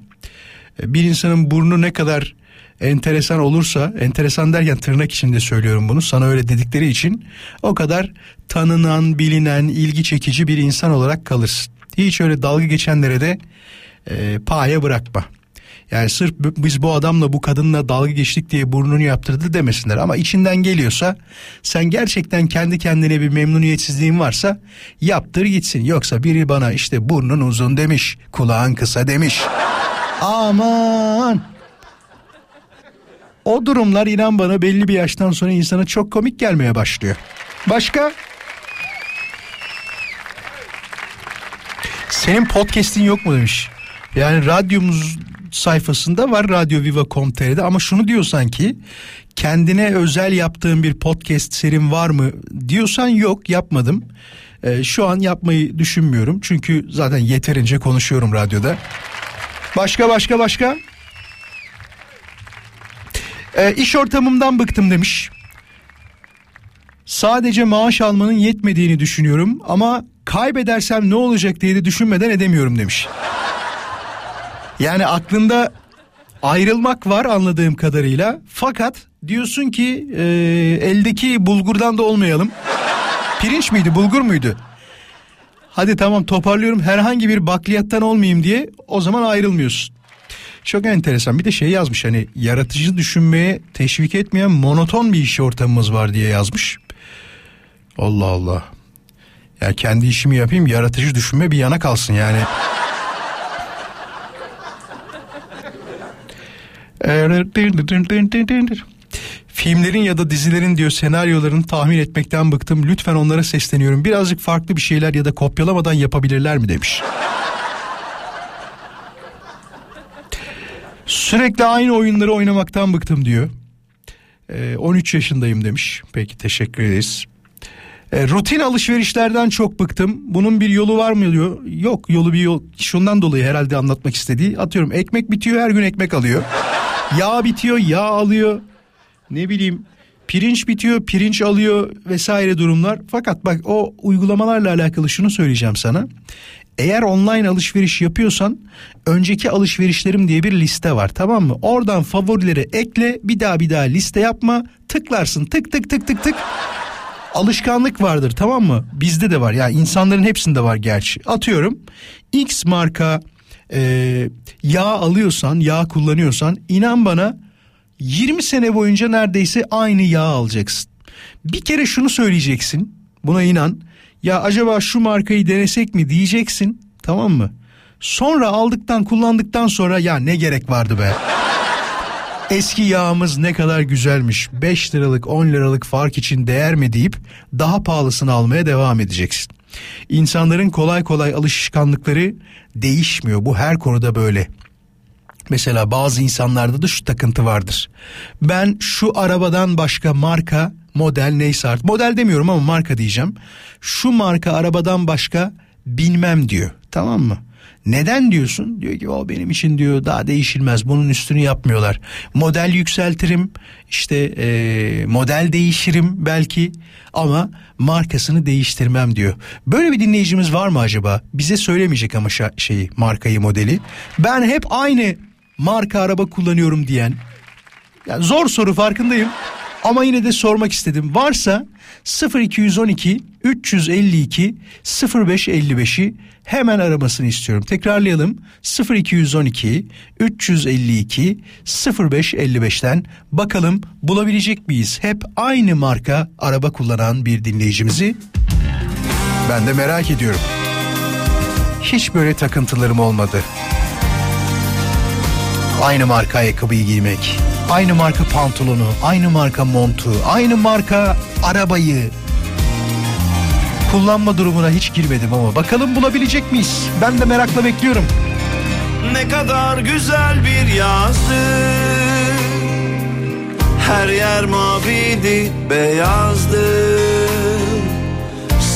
E, Bir insanın burnu ne kadar enteresan olursa, enteresan derken tırnak içinde söylüyorum bunu. Sana öyle dedikleri için o kadar tanınan, bilinen, ilgi çekici bir insan olarak kalırsın. Hiç öyle dalga geçenlere de e, paye bırakma. Yani sırf biz bu adamla bu kadınla dalga geçtik diye burnunu yaptırdı demesinler. Ama içinden geliyorsa sen gerçekten kendi kendine bir memnuniyetsizliğin varsa yaptır gitsin. Yoksa biri bana işte burnun uzun demiş, kulağın kısa demiş. Aman! O durumlar inan bana belli bir yaştan sonra insana çok komik gelmeye başlıyor. Başka? Senin podcast'in yok mu demiş. Yani radyomuz sayfasında var radyoviva.com.tr'de ama şunu diyorsan ki kendine özel yaptığın bir podcast serim var mı diyorsan yok yapmadım. Ee, şu an yapmayı düşünmüyorum çünkü zaten yeterince konuşuyorum radyoda. Başka başka başka? Ee, iş ortamımdan bıktım demiş. Sadece maaş almanın yetmediğini düşünüyorum ama kaybedersem ne olacak diye de düşünmeden edemiyorum demiş. Yani aklında ayrılmak var anladığım kadarıyla. Fakat diyorsun ki e, eldeki bulgurdan da olmayalım. Pirinç miydi bulgur muydu? Hadi tamam toparlıyorum herhangi bir bakliyattan olmayayım diye o zaman ayrılmıyorsun. Çok enteresan bir de şey yazmış hani yaratıcı düşünmeye teşvik etmeyen monoton bir iş ortamımız var diye yazmış. Allah Allah. Ya kendi işimi yapayım yaratıcı düşünme bir yana kalsın yani. Filmlerin ya da dizilerin diyor senaryolarını tahmin etmekten bıktım. Lütfen onlara sesleniyorum. Birazcık farklı bir şeyler ya da kopyalamadan yapabilirler mi demiş. Sürekli aynı oyunları oynamaktan bıktım diyor. Ee, 13 yaşındayım demiş. Peki teşekkür ederiz. E, rutin alışverişlerden çok bıktım. Bunun bir yolu var mı diyor. Yok yolu bir yol. Şundan dolayı herhalde anlatmak istediği. Atıyorum ekmek bitiyor her gün ekmek alıyor. Yağ bitiyor yağ alıyor. Ne bileyim pirinç bitiyor pirinç alıyor vesaire durumlar. Fakat bak o uygulamalarla alakalı şunu söyleyeceğim sana. Eğer online alışveriş yapıyorsan önceki alışverişlerim diye bir liste var tamam mı? Oradan favorileri ekle bir daha bir daha liste yapma tıklarsın tık tık tık tık tık alışkanlık vardır tamam mı? Bizde de var yani insanların hepsinde var gerçi. Atıyorum X marka e, yağ alıyorsan yağ kullanıyorsan inan bana 20 sene boyunca neredeyse aynı yağ alacaksın. Bir kere şunu söyleyeceksin buna inan ya acaba şu markayı denesek mi diyeceksin tamam mı? Sonra aldıktan kullandıktan sonra ya ne gerek vardı be. Eski yağımız ne kadar güzelmiş 5 liralık 10 liralık fark için değer mi deyip daha pahalısını almaya devam edeceksin. İnsanların kolay kolay alışkanlıkları değişmiyor bu her konuda böyle. Mesela bazı insanlarda da şu takıntı vardır. Ben şu arabadan başka marka model neyse artık model demiyorum ama marka diyeceğim. Şu marka arabadan başka bilmem diyor tamam mı? Neden diyorsun? Diyor ki o benim için diyor daha değişilmez bunun üstünü yapmıyorlar. Model yükseltirim işte e, model değişirim belki ama markasını değiştirmem diyor. Böyle bir dinleyicimiz var mı acaba? Bize söylemeyecek ama şeyi markayı modeli. Ben hep aynı marka araba kullanıyorum diyen. Yani zor soru farkındayım. Ama yine de sormak istedim. Varsa 0212 352 0555'i hemen aramasını istiyorum. Tekrarlayalım. 0212 352 0555'ten bakalım bulabilecek miyiz? Hep aynı marka araba kullanan bir dinleyicimizi. Ben de merak ediyorum. Hiç böyle takıntılarım olmadı. Aynı marka ayakkabıyı giymek, aynı marka pantolonu, aynı marka montu, aynı marka arabayı kullanma durumuna hiç girmedim ama bakalım bulabilecek miyiz? Ben de merakla bekliyorum. Ne kadar güzel bir yazdı Her yer maviydi, beyazdı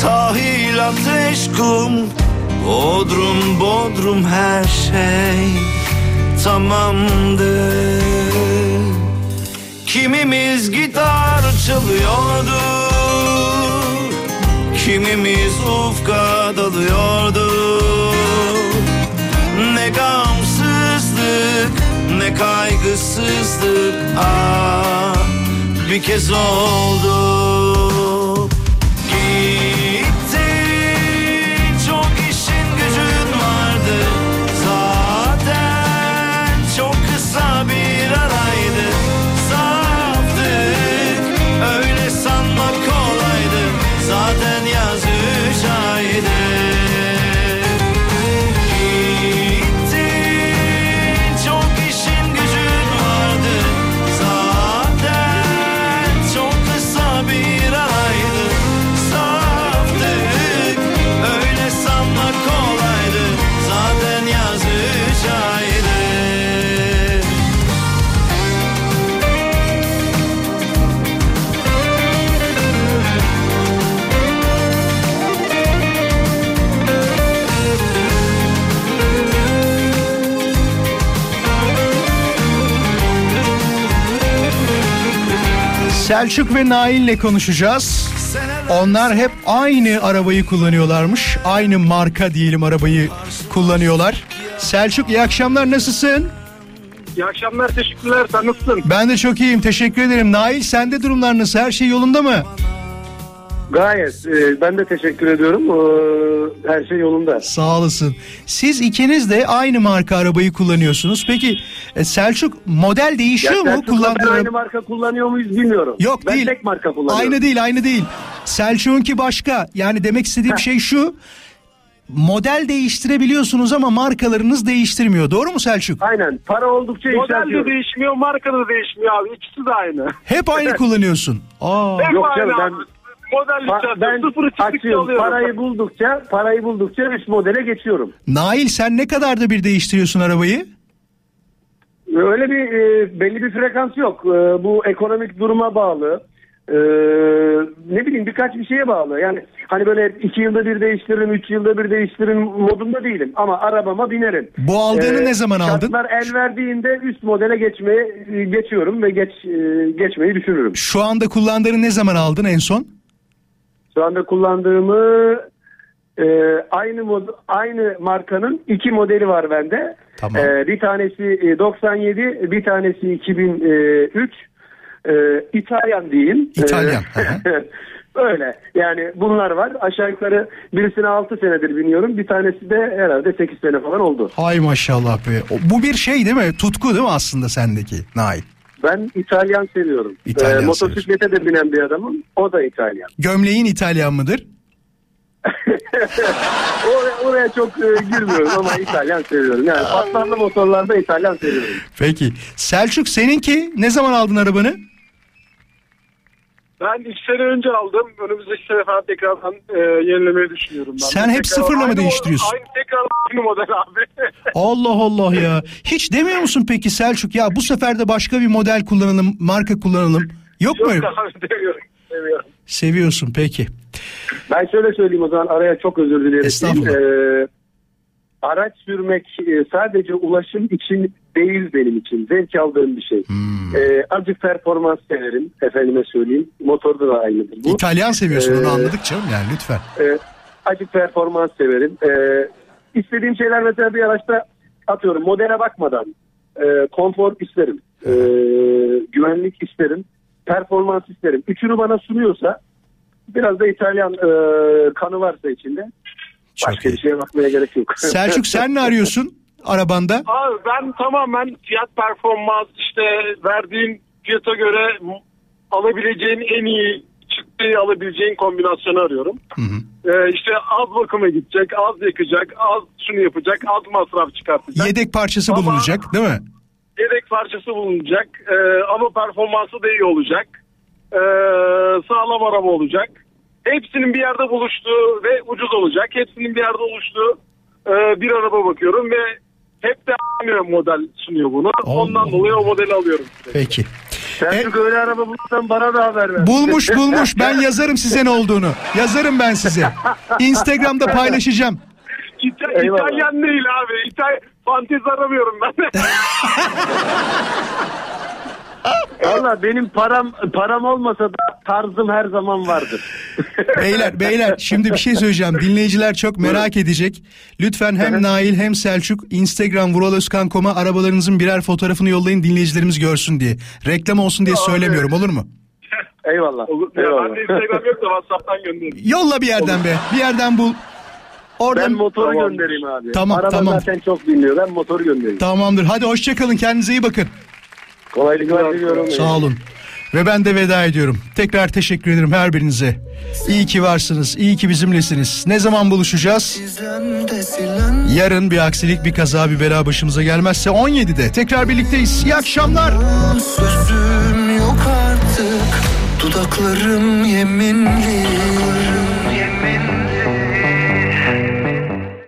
Sahil, ateş, kum Bodrum, bodrum her şey tamamdı Kimimiz gitar çalıyordu? Kimimiz ufka dalıyordu? Ne gamsızlık ne kaygısızlık Ah bir kez oldu Selçuk ve Nail'le konuşacağız. Onlar hep aynı arabayı kullanıyorlarmış. Aynı marka diyelim arabayı kullanıyorlar. Selçuk iyi akşamlar nasılsın? İyi akşamlar teşekkürler sen nasılsın? Ben de çok iyiyim teşekkür ederim. Nail sende durumlar nasıl? Her şey yolunda mı? Gayet e, ben de teşekkür ediyorum Ee, her şey yolunda. Sağ olasın. Siz ikiniz de aynı marka arabayı kullanıyorsunuz. Peki e, Selçuk model değişiyor mu Selçuk'la kullandığın ben aynı marka kullanıyor muyuz bilmiyorum. Yok ben değil. tek marka kullanıyorum. Aynı değil aynı değil. Selçuk'unki başka. Yani demek istediğim şey şu. Model değiştirebiliyorsunuz ama markalarınız değiştirmiyor. Doğru mu Selçuk? Aynen para oldukça Model de yükseltiyorum. değişmiyor, marka da değişmiyor abi. İkisi de aynı. Hep aynı <laughs> kullanıyorsun. Aa. Hep Yok aynı canım, abi. ben- Model yükseltiyorum. ben Sıfırı çıktıkça açıyorum alıyorum. parayı buldukça parayı buldukça üst modele geçiyorum. Nail sen ne kadar da bir değiştiriyorsun arabayı? Öyle bir e, belli bir frekans yok. E, bu ekonomik duruma bağlı. E, ne bileyim birkaç bir şeye bağlı. Yani hani böyle iki yılda bir değiştiririm, üç yılda bir değiştiririm modunda değilim. Ama arabama binerim. Bu aldığını E, ne zaman aldın? Şartlar el verdiğinde üst modele geçmeye geçiyorum ve geç e, geçmeyi düşünürüm. Şu anda kullandığını ne zaman aldın en son? Şu anda kullandığımı e, aynı mod aynı markanın iki modeli var bende. Tamam. E, bir tanesi e, 97, bir tanesi 2003. E, İtalyan diyeyim. İtalyan, E, <laughs> Öyle. Yani bunlar var. Aşağı yukarı birisine 6 senedir biniyorum. Bir tanesi de herhalde 8 sene falan oldu. Hay maşallah be. Bu bir şey değil mi? Tutku değil mi aslında sendeki Nail? Ben İtalyan seviyorum. İtalyan E, motosiklete de binen bir adamım. O da İtalyan. Gömleğin İtalyan mıdır? <laughs> oraya, oraya çok e, girmiyorum ama İtalyan seviyorum. Yani patlarlı motorlarda İtalyan seviyorum. Peki. Selçuk seninki ne zaman aldın arabanı? Ben iki sene önce aldım. Önümüzdeki sene falan tekrardan e, yenilemeyi düşünüyorum. Ben. Sen hep Tekrar- sıfırla mı değiştiriyorsun? Aynı tekrar aynı model abi. <laughs> Allah Allah ya. Hiç demiyor musun peki Selçuk ya bu sefer de başka bir model kullanalım, marka kullanalım. Yok mu? öyle? Yok abi demiyorum. demiyorum. Seviyorsun peki. Ben şöyle söyleyeyim o zaman araya çok özür dilerim. Estağfurullah. Ee, araç sürmek e, sadece ulaşım için değil benim için. Zevk aldığım bir şey. Hmm. Ee, azıcık performans severim. Efendime söyleyeyim. Motorda da aynıdır bu. İtalyan seviyorsun onu Ee, anladık canım yani lütfen. e, azıcık performans severim. E, istediğim şeyler mesela bir araçta atıyorum modele bakmadan e, konfor isterim. E, güvenlik isterim. Performans isterim. Üçünü bana sunuyorsa biraz da İtalyan e, kanı varsa içinde başka bir şeye bakmaya gerek yok. <laughs> Selçuk sen ne arıyorsun arabanda? Abi ben tamamen fiyat performans işte verdiğin fiyata göre alabileceğin en iyi çıktığı alabileceğin kombinasyonu arıyorum. Ee, işte az bakıma gidecek, az yakacak, az şunu yapacak, az masraf çıkartacak. Yedek parçası Ama- bulunacak değil mi? Yedek parçası bulunacak Ee, ama performansı da iyi olacak. Ee, sağlam araba olacak. Hepsinin bir yerde buluştuğu ve ucuz olacak. Hepsinin bir yerde oluştuğu e, bir araba bakıyorum ve hep de aynı model sunuyor bunu. Ondan dolayı o modeli alıyorum. Peki. Selçuk öyle araba bulursan bana da haber ver. Bulmuş bulmuş ben <laughs> yazarım size ne olduğunu. Yazarım ben size. Instagram'da paylaşacağım. İta- İtalyan değil abi. İtal fantezi aramıyorum ben. <laughs> Valla benim param param olmasa da tarzım her zaman vardır. <laughs> Beyler beyler şimdi bir şey söyleyeceğim. Dinleyiciler çok merak edecek. Lütfen hem Nail hem Selçuk Instagram vuraloskan.com'a arabalarınızın birer fotoğrafını yollayın dinleyicilerimiz görsün diye. Reklam olsun diye söylemiyorum olur mu? Eyvallah. Ya ben de Instagram yok da WhatsApp'tan gönderirim. Yolla bir yerden be. Bir yerden bul. Oradan... Ben motoru göndereyim abi. Tamam, Araba tamam. zaten çok dinliyor. Ben motoru göndereyim. Tamamdır. Hadi hoşçakalın. Kendinize iyi bakın. Kolaylıklar diliyorum. Sağ olun. Ve ben de veda ediyorum. Tekrar teşekkür ederim her birinize. İyi ki varsınız. iyi ki bizimlesiniz. Ne zaman buluşacağız? Yarın bir aksilik, bir kaza, bir bela başımıza gelmezse 17'de tekrar birlikteyiz. İyi akşamlar. Sözüm yok artık Dudaklarım yeminli